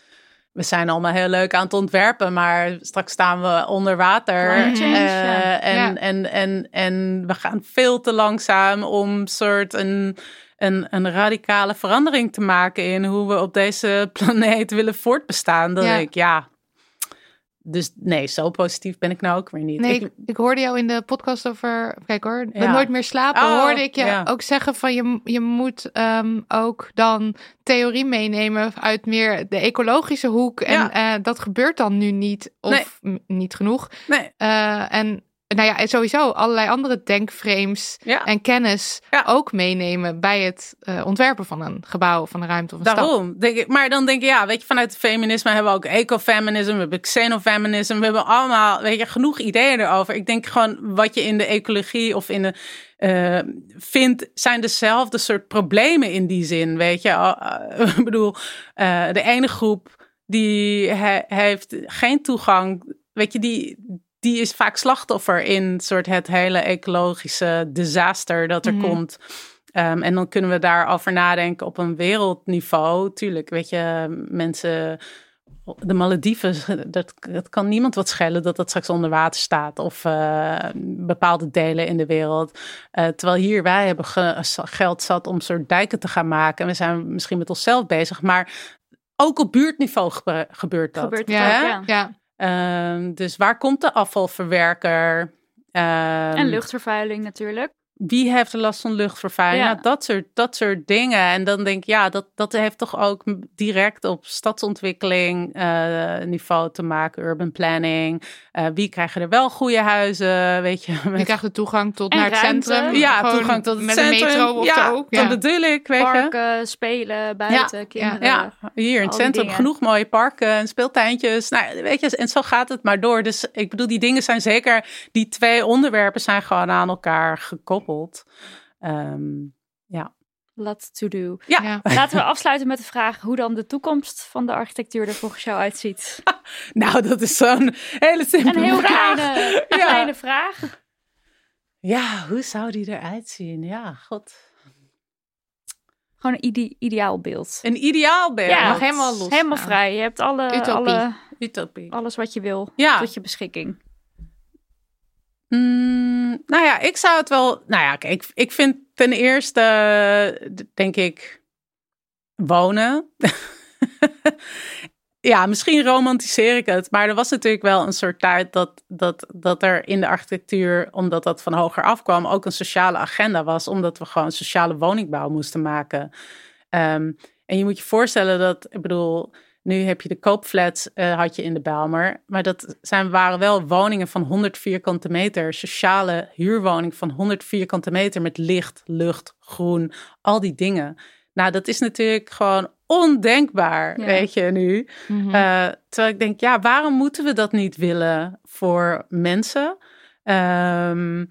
we zijn allemaal heel leuk aan het ontwerpen, maar straks staan we onder water. Eh, ja. en, Ja. En, en, en we gaan veel te langzaam om soort een, een, een radicale verandering te maken in hoe we op deze planeet willen voortbestaan. Dan Ja. denk ik, ja. Dus nee, zo positief ben ik nou ook weer niet. Nee, Ik- ik, hoorde jou in de podcast over, kijk hoor, Ja. Nooit meer slapen. Oh, hoorde ik je ja. ook zeggen van je, je moet ehm, ook dan theorie meenemen uit meer de ecologische hoek. En Ja. eh, dat gebeurt dan nu niet of niet genoeg. nee, Eh, en nou ja, sowieso allerlei andere denkframes ja. en kennis Ja. ook meenemen bij het eh, ontwerpen van een gebouw of van een ruimte of een stad. Daarom. Denk ik, maar dan denk ik, ja, weet je, vanuit het feminisme hebben we ook ecofeminisme, we hebben xenofeminisme, we hebben allemaal, weet je, genoeg ideeën erover. Ik denk gewoon wat je in de ecologie of in de eh, vindt, zijn dezelfde soort problemen in die zin, weet je. Uh, ik bedoel, uh, de ene groep die he, heeft geen toegang, weet je, die die is vaak slachtoffer in soort het hele ecologische disaster dat er Mhm. komt. Um, en dan kunnen we daarover nadenken op een wereldniveau. Tuurlijk, weet je, mensen, de Malediven, dat, dat kan niemand wat schelen dat dat straks onder water staat. Of uh, bepaalde delen in de wereld. Uh, terwijl hier wij hebben ge, geld zat om soort dijken te gaan maken. En we zijn misschien met onszelf bezig, maar ook op buurtniveau gebe gebeurt dat. Gebeurt Ja, ook, ja. ja. Um, dus waar komt de afvalverwerker? Um, En luchtvervuiling natuurlijk. Wie heeft er last van luchtvervuiling? Ja. Ja. dat, soort, dat soort dingen. En dan denk ik, ja, dat, dat heeft toch ook direct op stadsontwikkeling eh, niveau te maken, urban planning. Eh, wie krijgen er wel goede huizen? Weet je, Je met krijgt de toegang tot En naar het ruimte. centrum. ja, Gewoon toegang tot het met centrum. een metro of ja, zo. dat bedoel ik, weet je. Parken, spelen, buiten, kinderen. Ja, hier in het centrum genoeg mooie parken en speeltuintjes. Nou, weet je, en zo gaat het maar door. Dus ik bedoel, die dingen zijn zeker, die twee onderwerpen zijn gewoon aan elkaar gekoppeld. Ehm, Lot to do. ja. Ja. Laten we afsluiten met de vraag hoe dan de toekomst van de architectuur er volgens jou uitziet. nou, dat is zo'n hele simpele Een heel vraag. kleine, Ja. kleine vraag. Ja, hoe zou die eruit zien? Ja, god. Gewoon een ide ideaal beeld. Een ideaalbeeld. Ja, mag helemaal los Helemaal vrij. Je hebt alle, Utopie. alle, Utopie. alles wat je wil Ja. tot je beschikking. Mm, nou ja, ik zou het wel. Nou ja, kijk, ik, ik vind ten eerste, denk ik, wonen. ja, misschien romantiseer ik het, maar er was natuurlijk wel een soort tijd dat, dat, dat er in de architectuur, omdat dat van hoger afkwam, ook een sociale agenda was, omdat we gewoon sociale woningbouw moesten maken. Ehm, en je moet je voorstellen dat, ik bedoel, nu heb je de koopflats, eh, had je in de Bijlmer. Maar dat zijn, waren wel woningen van 100 vierkante meter. Sociale huurwoning van 100 vierkante meter met licht, lucht, groen. Al die dingen. Nou, dat is natuurlijk gewoon ondenkbaar, Ja. weet je nu. Mhm. Eh, terwijl ik denk, ja, waarom moeten we dat niet willen voor mensen? Ehm,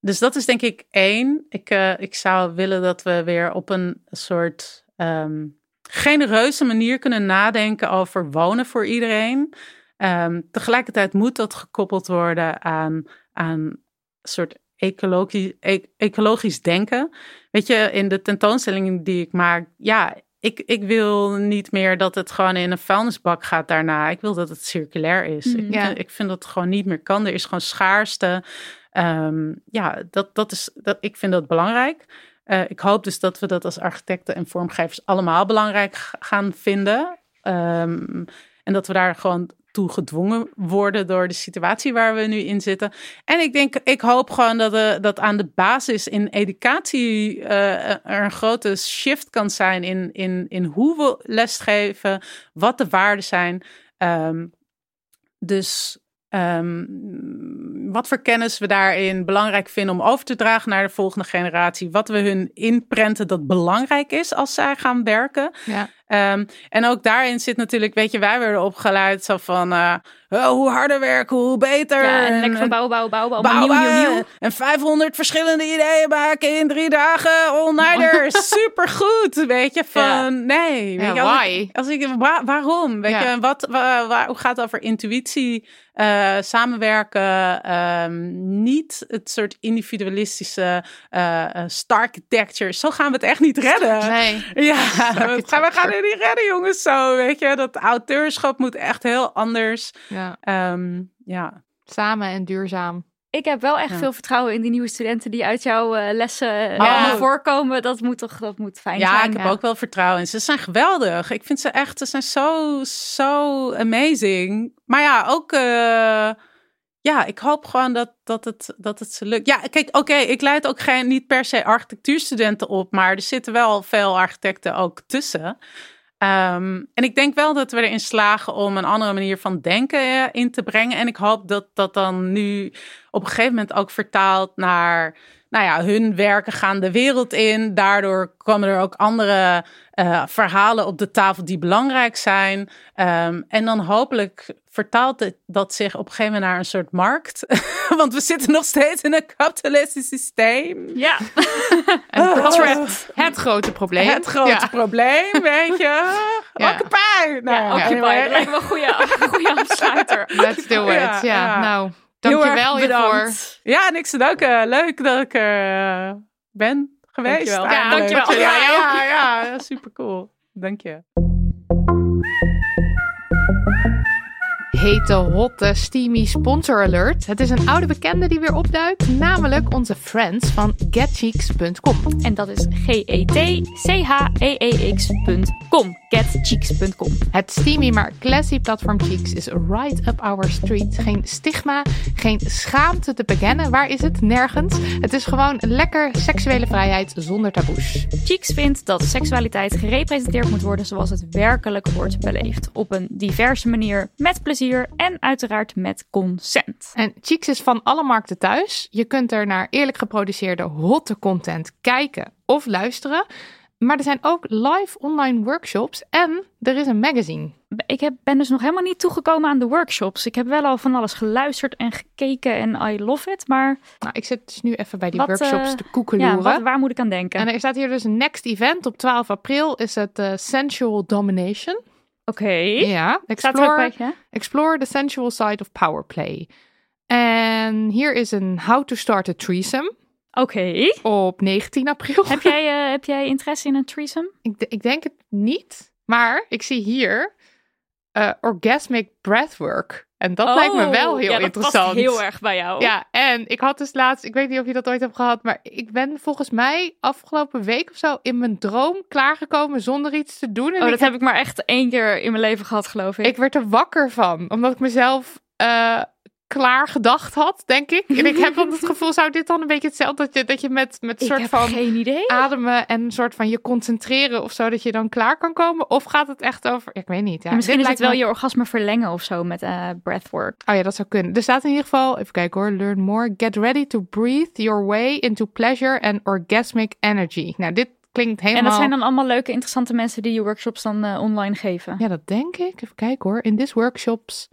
dus dat is denk ik één. Ik, eh, ik zou willen dat we weer op een soort ehm, genereuze manier kunnen nadenken over wonen voor iedereen. Ehm, tegelijkertijd moet dat gekoppeld worden aan, aan een soort ecologisch, e- ecologisch denken. Weet je, in de tentoonstelling die ik maak, ja, ik, ik wil niet meer dat het gewoon in een vuilnisbak gaat daarna. Ik wil dat het circulair is. Ik, Ja. vind, ik vind dat het gewoon niet meer kan. Er is gewoon schaarste. Ehm, ja, dat, dat is, dat, ik vind dat belangrijk. Eh, ik hoop dus dat we dat als architecten en vormgevers allemaal belangrijk gaan vinden. Ehm, en dat we daar gewoon toe gedwongen worden door de situatie waar we nu in zitten. En ik denk, ik hoop gewoon dat, eh, dat aan de basis in educatie eh, er een grote shift kan zijn in, in, in hoe we lesgeven, wat de waarden zijn. Ehm, dus ehm, wat voor kennis we daarin belangrijk vinden om over te dragen naar de volgende generatie. Wat we hun inprenten dat belangrijk is als zij gaan werken. ja. Ehm, en ook daarin zit natuurlijk, weet je, wij werden opgeleid zo van uh, oh, hoe harder werken, hoe beter. Ja, en lekker van bouwen, bouwen, bouwen. Allemaal nieuw, nieuw, nieuw. En 500 verschillende ideeën maken in drie dagen. All-nighter. Supergoed, weet je. Van, Ja. nee. Weet Ja, je, als why? ik, als ik, wa- waarom? Weet Ja. je, en wat, wa- wa- hoe gaat het over intuïtie, eh, samenwerken, ehm, niet het soort individualistische uh, star architecture. Zo gaan we het echt niet redden. Nee. Ja, we gaan, we gaan niet redden, jongens. Zo, weet je, dat auteurschap moet echt heel anders. Ja. Ehm, ja. Samen en duurzaam. Ik heb wel echt Ja. veel vertrouwen in die nieuwe studenten die uit jouw eh, lessen eh, Ja. allemaal voorkomen. Dat moet toch dat moet fijn Ja, zijn. ik heb ja. ook wel vertrouwen in. Ze zijn geweldig. Ik vind ze echt, ze zijn zo, zo amazing. Maar ja, ook, eh, ja, ik hoop gewoon dat, dat, het, dat het ze lukt. Ja, kijk, oké, ik leid ook geen, niet per se architectuurstudenten op, maar er zitten wel veel architecten ook tussen. Ehm, en ik denk wel dat we erin slagen om een andere manier van denken eh, in te brengen. En ik hoop dat dat dan nu op een gegeven moment ook vertaalt naar, nou ja, hun werken gaan de wereld in. Daardoor komen er ook andere eh, verhalen op de tafel die belangrijk zijn. Ehm, en dan hopelijk vertaalt het, dat zich op een gegeven moment naar een soort markt. Want we zitten nog steeds in een kapitalistisch systeem. Ja, En Oh. dat het grote probleem. Het grote Ja. probleem, weet je. Ja. Occupy! Nou, ja, Occupy. anyway. Dat lijkt me een goede, goede afsluiter. Let's do it. Ja, Ja, nou, dankjewel hiervoor. Ja, niks te danken. Leuk dat ik er eh, ben geweest. Dankjewel. Ja, dankjewel. Ja, ja, ja, super cool. Dank je. Hete, hotte, steamy sponsor alert. Het is een oude bekende die weer opduikt, namelijk onze friends van getcheeks.com. En dat is G-E-T-C-H-E-E-X.com. getcheeks.com. Het steamy maar classy platform Cheeks is right up our street. Geen stigma, geen schaamte te bekennen. Waar is het? Nergens. Het is gewoon lekker seksuele vrijheid zonder taboes. Cheeks vindt dat seksualiteit gerepresenteerd moet worden zoals het werkelijk wordt beleefd. Op een diverse manier, met plezier en uiteraard met consent. En Cheeks is van alle markten thuis. Je kunt er naar eerlijk geproduceerde hotte content kijken of luisteren. Maar er zijn ook live online workshops en er is een magazine. Ik heb, ben dus nog helemaal niet toegekomen aan de workshops. Ik heb wel al van alles geluisterd en gekeken en I love it. Maar Nou, ik zit dus nu even bij die Wat, workshops eh, te koekeloeren. ja, wat, waar moet ik aan denken? En er staat hier dus een next event op 12 april is het eh, Sensual Domination. Oké. Ja, Staat er ook explore, bij, ja? explore the sensual side of power play. En hier is een How to Start a Threesome Oké. op 19 april. Heb jij, eh, heb jij interesse in een threesome? Ik, ik denk het niet, maar ik zie hier eh, orgasmic breathwork. En dat lijkt me wel heel Oh, ja, interessant. Dat past heel erg bij jou. Ja, en ik had dus laatst, ik weet niet of je dat ooit hebt gehad, maar ik ben volgens mij afgelopen week of zo in mijn droom klaargekomen zonder iets te doen. En Oh, ik, dat heb ik maar echt één keer in mijn leven gehad, geloof ik. ik werd er wakker van, omdat ik mezelf eh, klaar gedacht had, denk ik. En ik heb dan het gevoel, zou dit dan een beetje hetzelfde, dat je, dat je met, met soort van geen idee. ademen en een soort van je concentreren of zo, dat je dan klaar kan komen? Of gaat het echt over, ik weet niet. Ja, En misschien dit is het wel me- je orgasme verlengen of zo met eh breathwork. Oh ja, dat zou kunnen. Er staat in ieder geval, even kijken hoor, learn more. Get ready to breathe your way into pleasure and orgasmic energy. Nou, dit klinkt helemaal... En dat zijn dan allemaal leuke, interessante mensen die je workshops dan eh, online geven. Ja, dat denk ik. Even kijken hoor. In these workshops,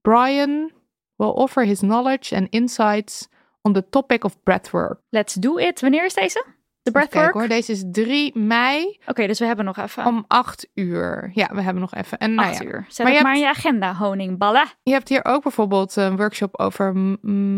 Brian will offer his knowledge and insights on the topic of breathwork. Let's do it. Wanneer is deze? De breathwork? kijken hoor. Deze is 3 mei Oké, dus we hebben nog even. om 8 uur. Ja, we hebben nog even. En nou ja, uur. Zet Maar het maar in je agenda, honingballen. je hebt hier ook bijvoorbeeld een workshop over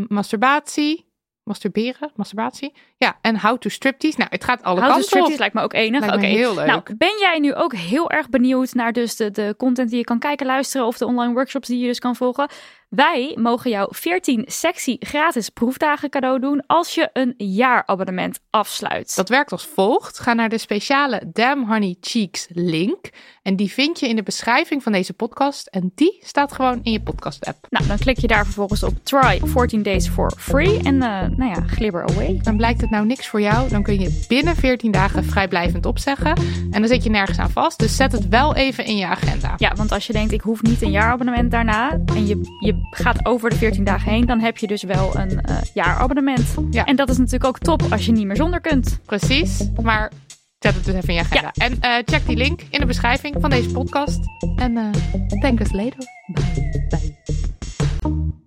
masturbatie. Masturberen, masturbatie. Ja, en how to striptease. Nou, het gaat alle of kanten op. Striptease lijkt me ook enig. Oké, heel leuk. Nou, ben jij nu ook heel erg benieuwd naar dus de, de content die je kan kijken, luisteren of de online workshops die je dus kan volgen? Wij mogen jou 14 sexy gratis proefdagen cadeau doen als je een jaarabonnement afsluit. Dat werkt als volgt. Ga naar de speciale Damn Honey Cheeks link. En die vind je in de beschrijving van deze podcast. En die staat gewoon in je podcast app. Nou, dan klik je daar vervolgens op try 14 days for free en eh, nou ja, glibber away. Dan blijkt het nou niks voor jou. Dan kun je binnen 14 dagen vrijblijvend opzeggen. En dan zit je nergens aan vast. Dus zet het wel even in je agenda. Ja, want als je denkt ik hoef niet een jaarabonnement daarna en je, je gaat over de 14 dagen heen, dan heb je dus wel een eh, jaarabonnement. Ja. En dat is natuurlijk ook top als je niet meer zonder kunt. Precies. Maar zet het dus even in je agenda. En eh, check die link in de beschrijving van deze podcast. En eh thank us later. Bye. Bye.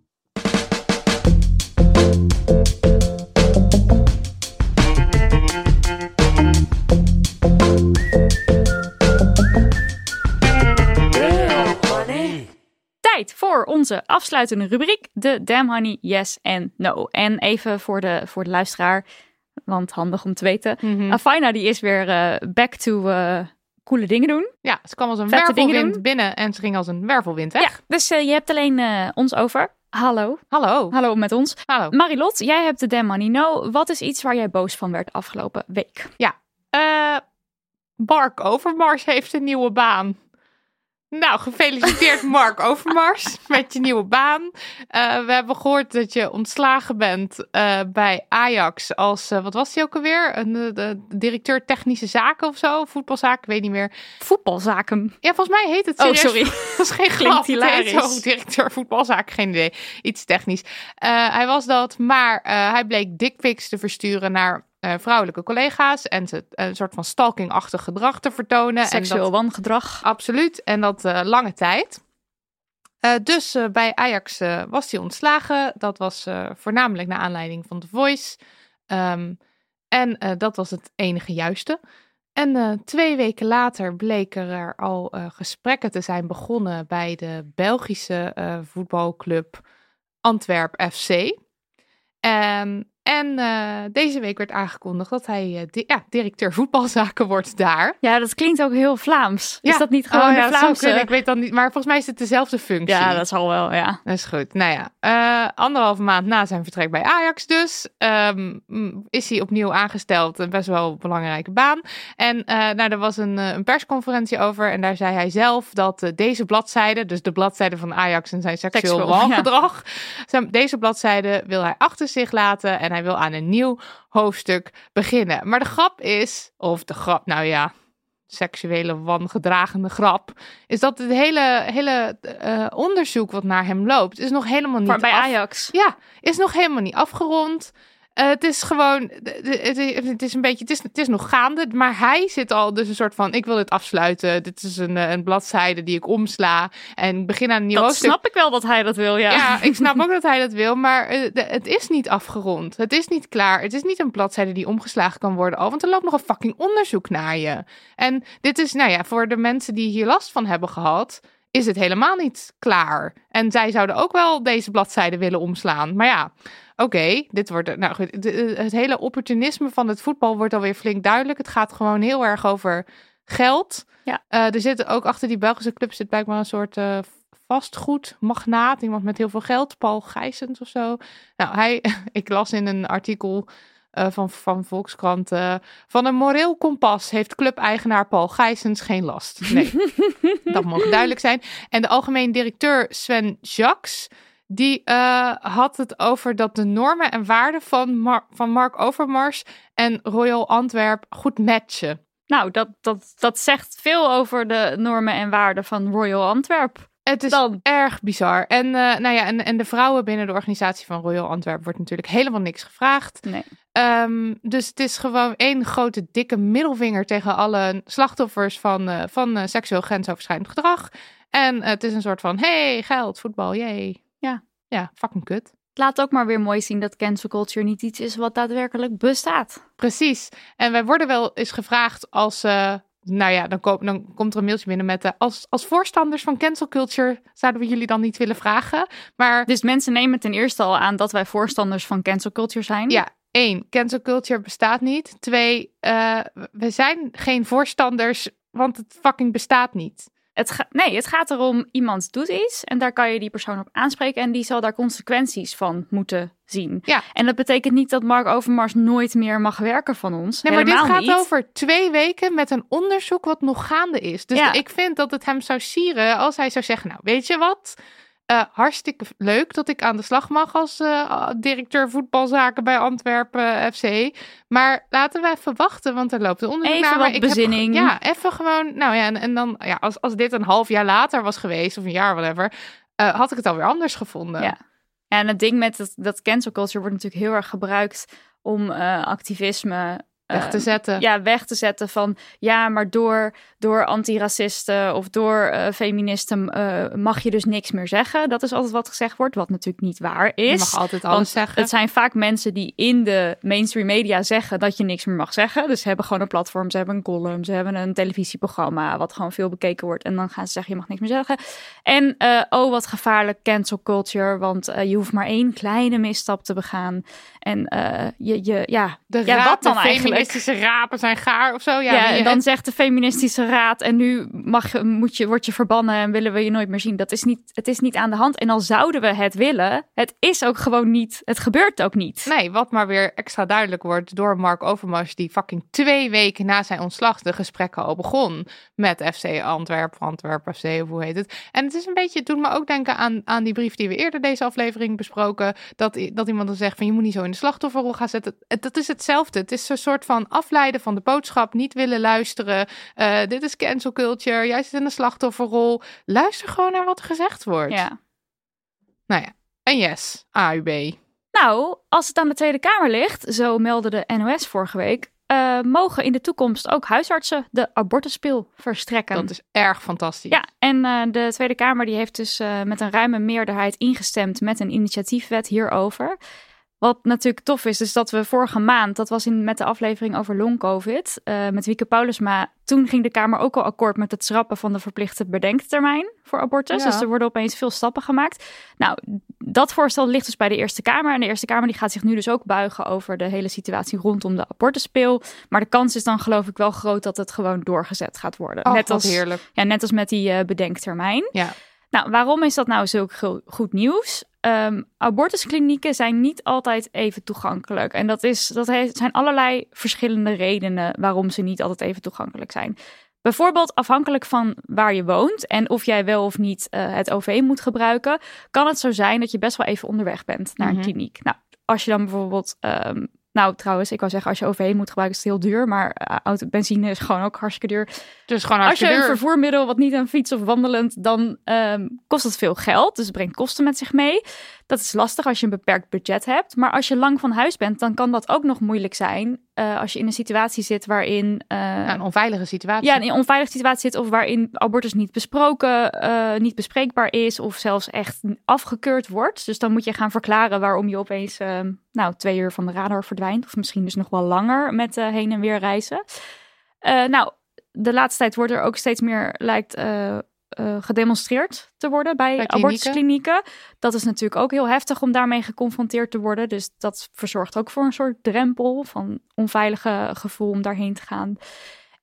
Tijd voor onze afsluitende rubriek, de Damn Honey Yes en No. En even voor de, voor de luisteraar, want handig om te weten. Mhm. Afina die is weer eh, back to eh, coole dingen doen. Ja, ze kwam als een Vette wervelwind binnen en ze ging als een wervelwind weg. Ja, dus eh, je hebt alleen ons over. Hallo, Hallo. hallo met ons. Hallo. Marilot, jij hebt de Damn Honey No. Wat is iets waar jij boos van werd afgelopen week? Eh Mark Overmars heeft een nieuwe baan. Nou, gefeliciteerd Mark Overmars met je nieuwe baan. Eh, we hebben gehoord dat je ontslagen bent eh, bij Ajax als, eh, wat was die ook alweer? Een de directeur technische zaken of zo, voetbalzaken, ik weet niet meer. Voetbalzaken. Ja, volgens mij heet het Oh, sorry. Dat is geen heet hilarisch. zo, directeur voetbalzaken, geen idee. Iets technisch. Hij was dat, maar hij bleek dickpics te versturen naar eh, vrouwelijke collega's. En ze een soort van stalkingachtig gedrag te vertonen. Seksueel En dat, wangedrag. absoluut. En dat eh, lange tijd. Eh, dus eh, bij Ajax eh, was hij ontslagen. Dat was eh, voornamelijk naar aanleiding van The Voice. Ehm, en eh, dat was het enige juiste. En eh, twee weken later bleken er al eh, gesprekken te zijn begonnen bij de Belgische eh, voetbalclub Antwerp FC. En En uh, deze week werd aangekondigd dat hij uh, di ja, directeur voetbalzaken wordt daar. Ja, dat klinkt ook heel Vlaams. Ja. Is dat niet gewoon oh, ja, de Vlaamse? Ik weet dan niet, maar volgens mij is het dezelfde functie. Ja, dat zal wel, ja. Dat is goed. Nou ja, uh, anderhalve maand na zijn vertrek bij Ajax dus, um, is hij opnieuw aangesteld. Een best wel belangrijke baan. En nou, er was een, een, persconferentie over en daar zei hij zelf dat deze bladzijde, dus de bladzijde van Ajax en zijn seksueel wangedrag, ja. deze bladzijde wil hij achter zich laten en hij wil aan een nieuw hoofdstuk beginnen. Maar de grap is, of de grap, nou ja, seksuele wangedragende grap, is dat het hele, hele uh, onderzoek wat naar hem loopt, is nog helemaal niet. Maar bij Ajax. Ja, is nog helemaal niet afgerond. Uh, het is gewoon, het is een beetje, het is, het is nog gaande, maar hij zit al dus een soort van, ik wil dit afsluiten. Dit is een, een bladzijde die ik omsla en begin aan een nieuw dat snap ik wel dat hij dat wil, ja. Ja, ik snap ook dat hij dat wil, maar uh, het is niet afgerond. Het is niet klaar. Het is niet een bladzijde die omgeslagen kan worden al, want er loopt nog een fucking onderzoek naar je. En dit is, nou ja, voor de mensen die hier last van hebben gehad, is het helemaal niet klaar. En zij zouden ook wel deze bladzijde willen omslaan. Maar ja, oké, dit wordt. Nou goed, het hele opportunisme van het voetbal wordt alweer flink duidelijk. Het gaat gewoon heel erg over geld. Ja. Uh, er zit ook achter die Belgische club zit blijkbaar een soort uh, vastgoedmagnaat. Iemand met heel veel geld, Paul Gijsens of zo. Nou, hij, ik las in een artikel uh, van, van Volkskrant. van een moreel kompas heeft clubeigenaar Paul Gijsens geen last. Nee, dat mag duidelijk zijn. En de algemeen directeur Sven Jacques die uh, had het over dat de normen en waarden van, Mar van Mark Overmars en Royal Antwerp goed matchen. Nou, dat, dat, dat zegt veel over de normen en waarden van Royal Antwerp. Het is dan. erg bizar. En, uh, nou ja, en, en de vrouwen binnen de organisatie van Royal Antwerp wordt natuurlijk helemaal niks gevraagd. Nee. Um, dus het is gewoon één grote dikke middelvinger tegen alle slachtoffers van, uh, van seksueel grensoverschrijdend gedrag. En het is een soort van, hey, geld, voetbal, jee. Ja. Ja, fucking kut. Laat ook maar weer mooi zien dat cancel culture niet iets is wat daadwerkelijk bestaat. Precies. En wij worden wel eens gevraagd als... Uh, nou ja, dan, dan, komt er een mailtje binnen met... Uh, als, als voorstanders van cancel culture zouden we jullie dan niet willen vragen. Maar... Dus mensen nemen ten eerste al aan dat wij voorstanders van cancel culture zijn? Ja, één, cancel culture bestaat niet. Twee, uh, we zijn geen voorstanders, want het fucking bestaat niet. Het nee, het gaat erom, iemand doet iets en daar kan je die persoon op aanspreken en die zal daar consequenties van moeten zien. Ja. En dat betekent niet dat Mark Overmars nooit meer mag werken van ons. Nee, maar dit gaat niet. over twee weken met een onderzoek wat nog gaande is. Dus ja. ik vind dat het hem zou sieren als hij zou zeggen, nou weet je wat... Uh, hartstikke leuk dat ik aan de slag mag als uh, directeur voetbalzaken bij Antwerpen uh, FC. Maar laten we even wachten, want er loopt een onderzoek even naar. Wat ik bezinning. Heb, ja, even gewoon. Nou ja, en, en dan, ja, als, als dit een half jaar later was geweest, of een jaar, whatever, had ik het alweer anders gevonden. Ja. En het ding met dat, dat cancel culture wordt natuurlijk heel erg gebruikt om activisme weg te zetten. ja, weg te zetten van ja, maar door, door antiracisten of door uh, feministen uh, mag je dus niks meer zeggen. Dat is altijd wat gezegd wordt, wat natuurlijk niet waar is. Je mag altijd alles zeggen. Het zijn vaak mensen die in de mainstream media zeggen dat je niks meer mag zeggen. Dus ze hebben gewoon een platform, ze hebben een column, ze hebben een televisieprogramma wat gewoon veel bekeken wordt. En dan gaan ze zeggen je mag niks meer zeggen. En uh, oh, wat gevaarlijk cancel culture, want je hoeft maar één kleine misstap te begaan. En je, je, ja, de ja, wat dan eigenlijk? Feministische rapen zijn gaar of zo. Ja, ja en dan zegt de feministische raad en nu mag je, moet je, word je verbannen en willen we je nooit meer zien. Dat is niet, het is niet aan de hand. En al zouden we het willen, het is ook gewoon niet, het gebeurt ook niet. Nee, wat maar weer extra duidelijk wordt door Mark Overmars, die fucking twee weken na zijn ontslag de gesprekken al begon met FC Antwerpen, Antwerpen FC of hoe heet het. En het is een beetje, het doet me ook denken aan, aan die brief die we eerder deze aflevering besproken, dat, dat iemand dan zegt van je moet niet zo in de slachtofferrol gaan zetten. Dat is hetzelfde. Het is een soort van afleiden van de boodschap, niet willen luisteren. Uh, dit is cancel culture, jij zit in de slachtofferrol. Luister gewoon naar wat er gezegd wordt. Ja. Nou ja, en yes, AUB. Nou, als het aan de Tweede Kamer ligt, zo meldde de NOS vorige week, uh, mogen in de toekomst ook huisartsen de abortuspil verstrekken. Dat is erg fantastisch. Ja, en uh, de Tweede Kamer die heeft dus uh, met een ruime meerderheid ingestemd met een initiatiefwet hierover. Wat natuurlijk tof is, is dat we vorige maand, dat was in, met de aflevering over long-covid, uh, met Wieke Paulusma, toen ging de Kamer ook al akkoord met het schrappen van de verplichte bedenktermijn voor abortus. Dus er worden opeens veel stappen gemaakt. Nou, dat voorstel ligt dus bij de Eerste Kamer. En de Eerste Kamer die gaat zich nu dus ook buigen over de hele situatie rondom de abortuspeel. Maar de kans is dan geloof ik wel groot dat het gewoon doorgezet gaat worden. Oh, net als heerlijk. Ja, net als met die uh, bedenktermijn. Ja. Nou, waarom is dat nou zulk goed nieuws? Um, abortusklinieken zijn niet altijd even toegankelijk. En dat, is, dat zijn allerlei verschillende redenen waarom ze niet altijd even toegankelijk zijn. Bijvoorbeeld afhankelijk van waar je woont en of jij wel of niet uh, het OV moet gebruiken, kan het zo zijn dat je best wel even onderweg bent naar een mm -hmm. kliniek. Nou, als je dan bijvoorbeeld um, nou, trouwens, ik wou zeggen, als je OV moet gebruiken, is het heel duur. Maar uh, auto, benzine is gewoon ook hartstikke duur. Dus gewoon hartstikke Als je een vervoermiddel, wat niet een fiets of wandelend, dan um, kost het veel geld. Dus het brengt kosten met zich mee. Dat is lastig als je een beperkt budget hebt. Maar als je lang van huis bent, dan kan dat ook nog moeilijk zijn. Uh, als je in een situatie zit waarin... Uh, ja, een onveilige situatie. Ja, in een onveilige situatie zit. Of waarin abortus niet besproken, uh, niet bespreekbaar is. Of zelfs echt afgekeurd wordt. Dus dan moet je gaan verklaren waarom je opeens... nou, twee uur van de radar verdwijnt. Of misschien dus nog wel langer met heen en weer reizen. nou, de laatste tijd wordt er ook steeds meer, lijkt uh, gedemonstreerd te worden bij, bij abortusklinieken. Dat is natuurlijk ook heel heftig om daarmee geconfronteerd te worden. Dus dat verzorgt ook voor een soort drempel van onveilige gevoel om daarheen te gaan.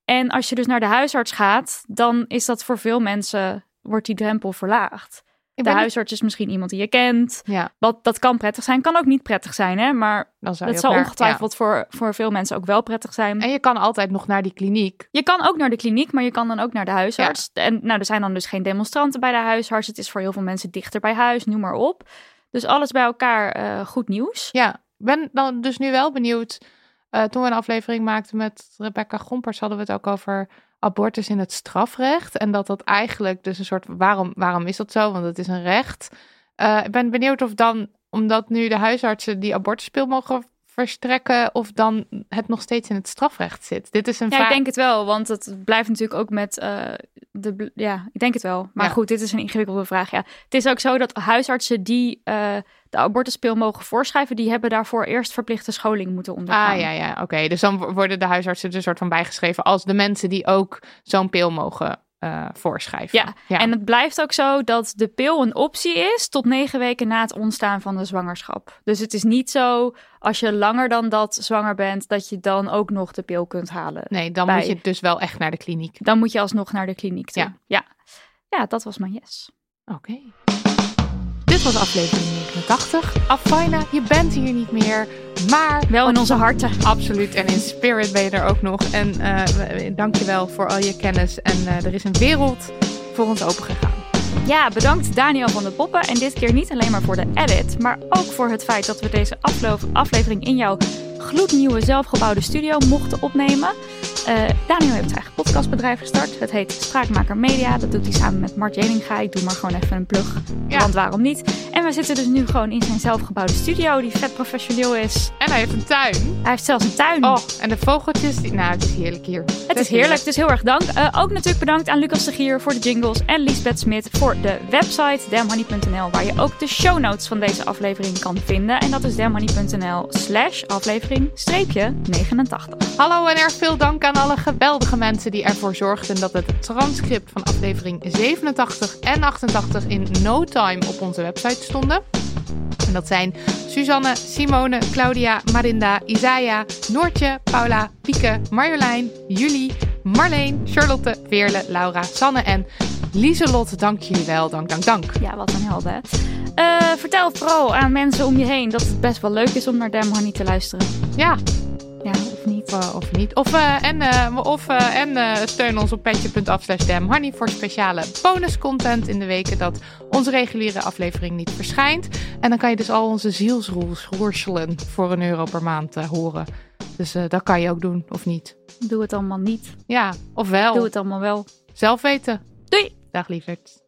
En als je dus naar de huisarts gaat, dan is dat voor veel mensen, wordt die drempel verlaagd de huisarts is misschien iemand die je kent. Ja. Wat, dat kan prettig zijn, kan ook niet prettig zijn, hè? Maar dat zal ongetwijfeld voor, voor veel mensen ook wel prettig zijn. En je kan altijd nog naar die kliniek. Je kan ook naar de kliniek, maar je kan dan ook naar de huisarts. Ja. En nou, er zijn dan dus geen demonstranten bij de huisarts. Het is voor heel veel mensen dichter bij huis, noem maar op. Dus alles bij elkaar uh, goed nieuws. Ja, ben dan dus nu wel benieuwd. Uh, toen we een aflevering maakten met Rebecca Gompers, hadden we het ook over abortus in het strafrecht. En dat dat eigenlijk dus een soort, waarom, waarom is dat zo? Want het is een recht. Uh, ik ben benieuwd of dan, omdat nu de huisartsen die abortuspil mogen verstrekken, of dan het nog steeds in het strafrecht zit. Dit is een ja, ik denk het wel, want het blijft natuurlijk ook met uh, de, ja, ik denk het wel. Maar ja. goed, dit is een ingewikkelde vraag. Ja, het is ook zo dat huisartsen die uh, de abortuspil mogen voorschrijven, die hebben daarvoor eerst verplichte scholing moeten ondergaan. Ah ja, ja, oké. Okay. Dus dan worden de huisartsen er een soort van bijgeschreven als de mensen die ook zo'n pil mogen uh, voorschrijven. Ja. ja. en het blijft ook zo dat de pil een optie is tot negen weken na het ontstaan van de zwangerschap. Dus het is niet zo als je langer dan dat zwanger bent, dat je dan ook nog de pil kunt halen. Nee, dan bij... moet je dus wel echt naar de kliniek. Dan moet je alsnog naar de kliniek toe. Ja, ja. ja dat was mijn yes. Oké. Okay. Dit was aflevering 89. Afina, je bent hier niet meer. Maar wel in onze harten. Absoluut. En in spirit ben je er ook nog. En uh, dank je wel voor al je kennis. En uh, er is een wereld voor ons opengegaan. Ja, bedankt Daniel van de Poppen. En dit keer niet alleen maar voor de edit, maar ook voor het feit dat we deze aflevering in jouw gloednieuwe zelfgebouwde studio mochten opnemen. Uh, Daniel heeft zijn eigen podcastbedrijf gestart. Het heet Spraakmaker Media. Dat doet hij samen met Mart Jeninga. Ik doe maar gewoon even een plug. Ja. Want waarom niet? En we zitten dus nu gewoon in zijn zelfgebouwde studio, die vet professioneel is. En hij heeft een tuin. Hij heeft zelfs een tuin. Oh, en de vogeltjes. Die... Nou, het is heerlijk hier. Het, het is heerlijk, dus heel erg dank. Uh, ook natuurlijk bedankt aan Lucas de Gier voor de jingles en Lisbeth Smit voor de website damhoney.nl, waar je ook de show notes van deze aflevering kan vinden. En dat is damhoney.nl slash aflevering streepje 89. Hallo en erg veel dank aan alle geweldige mensen die ervoor zorgden dat het transcript van aflevering 87 en 88 in no time op onze website stonden. En dat zijn Suzanne, Simone, Claudia, Marinda, Isaiah, Noortje, Paula, Pieke, Marjolein, Julie, Marleen, Charlotte, Veerle, Laura, Sanne en Lieselot. Dank jullie wel. Dank, dank, dank. Ja, wat een helden. Uh, vertel vooral aan mensen om je heen dat het best wel leuk is om naar Damn Honey te luisteren. Ja, ja, of niet. Uh, of niet. Of, uh, en uh, of, en steun ons op petje.af slash voor speciale bonus content in de weken dat onze reguliere aflevering niet verschijnt. En dan kan je dus al onze zielsroerselen voor een euro per maand horen. Dus dat kan je ook doen, of niet. Doe het allemaal niet. Ja, of wel. Doe het allemaal wel. Zelf weten. Doei! Dag lieverd.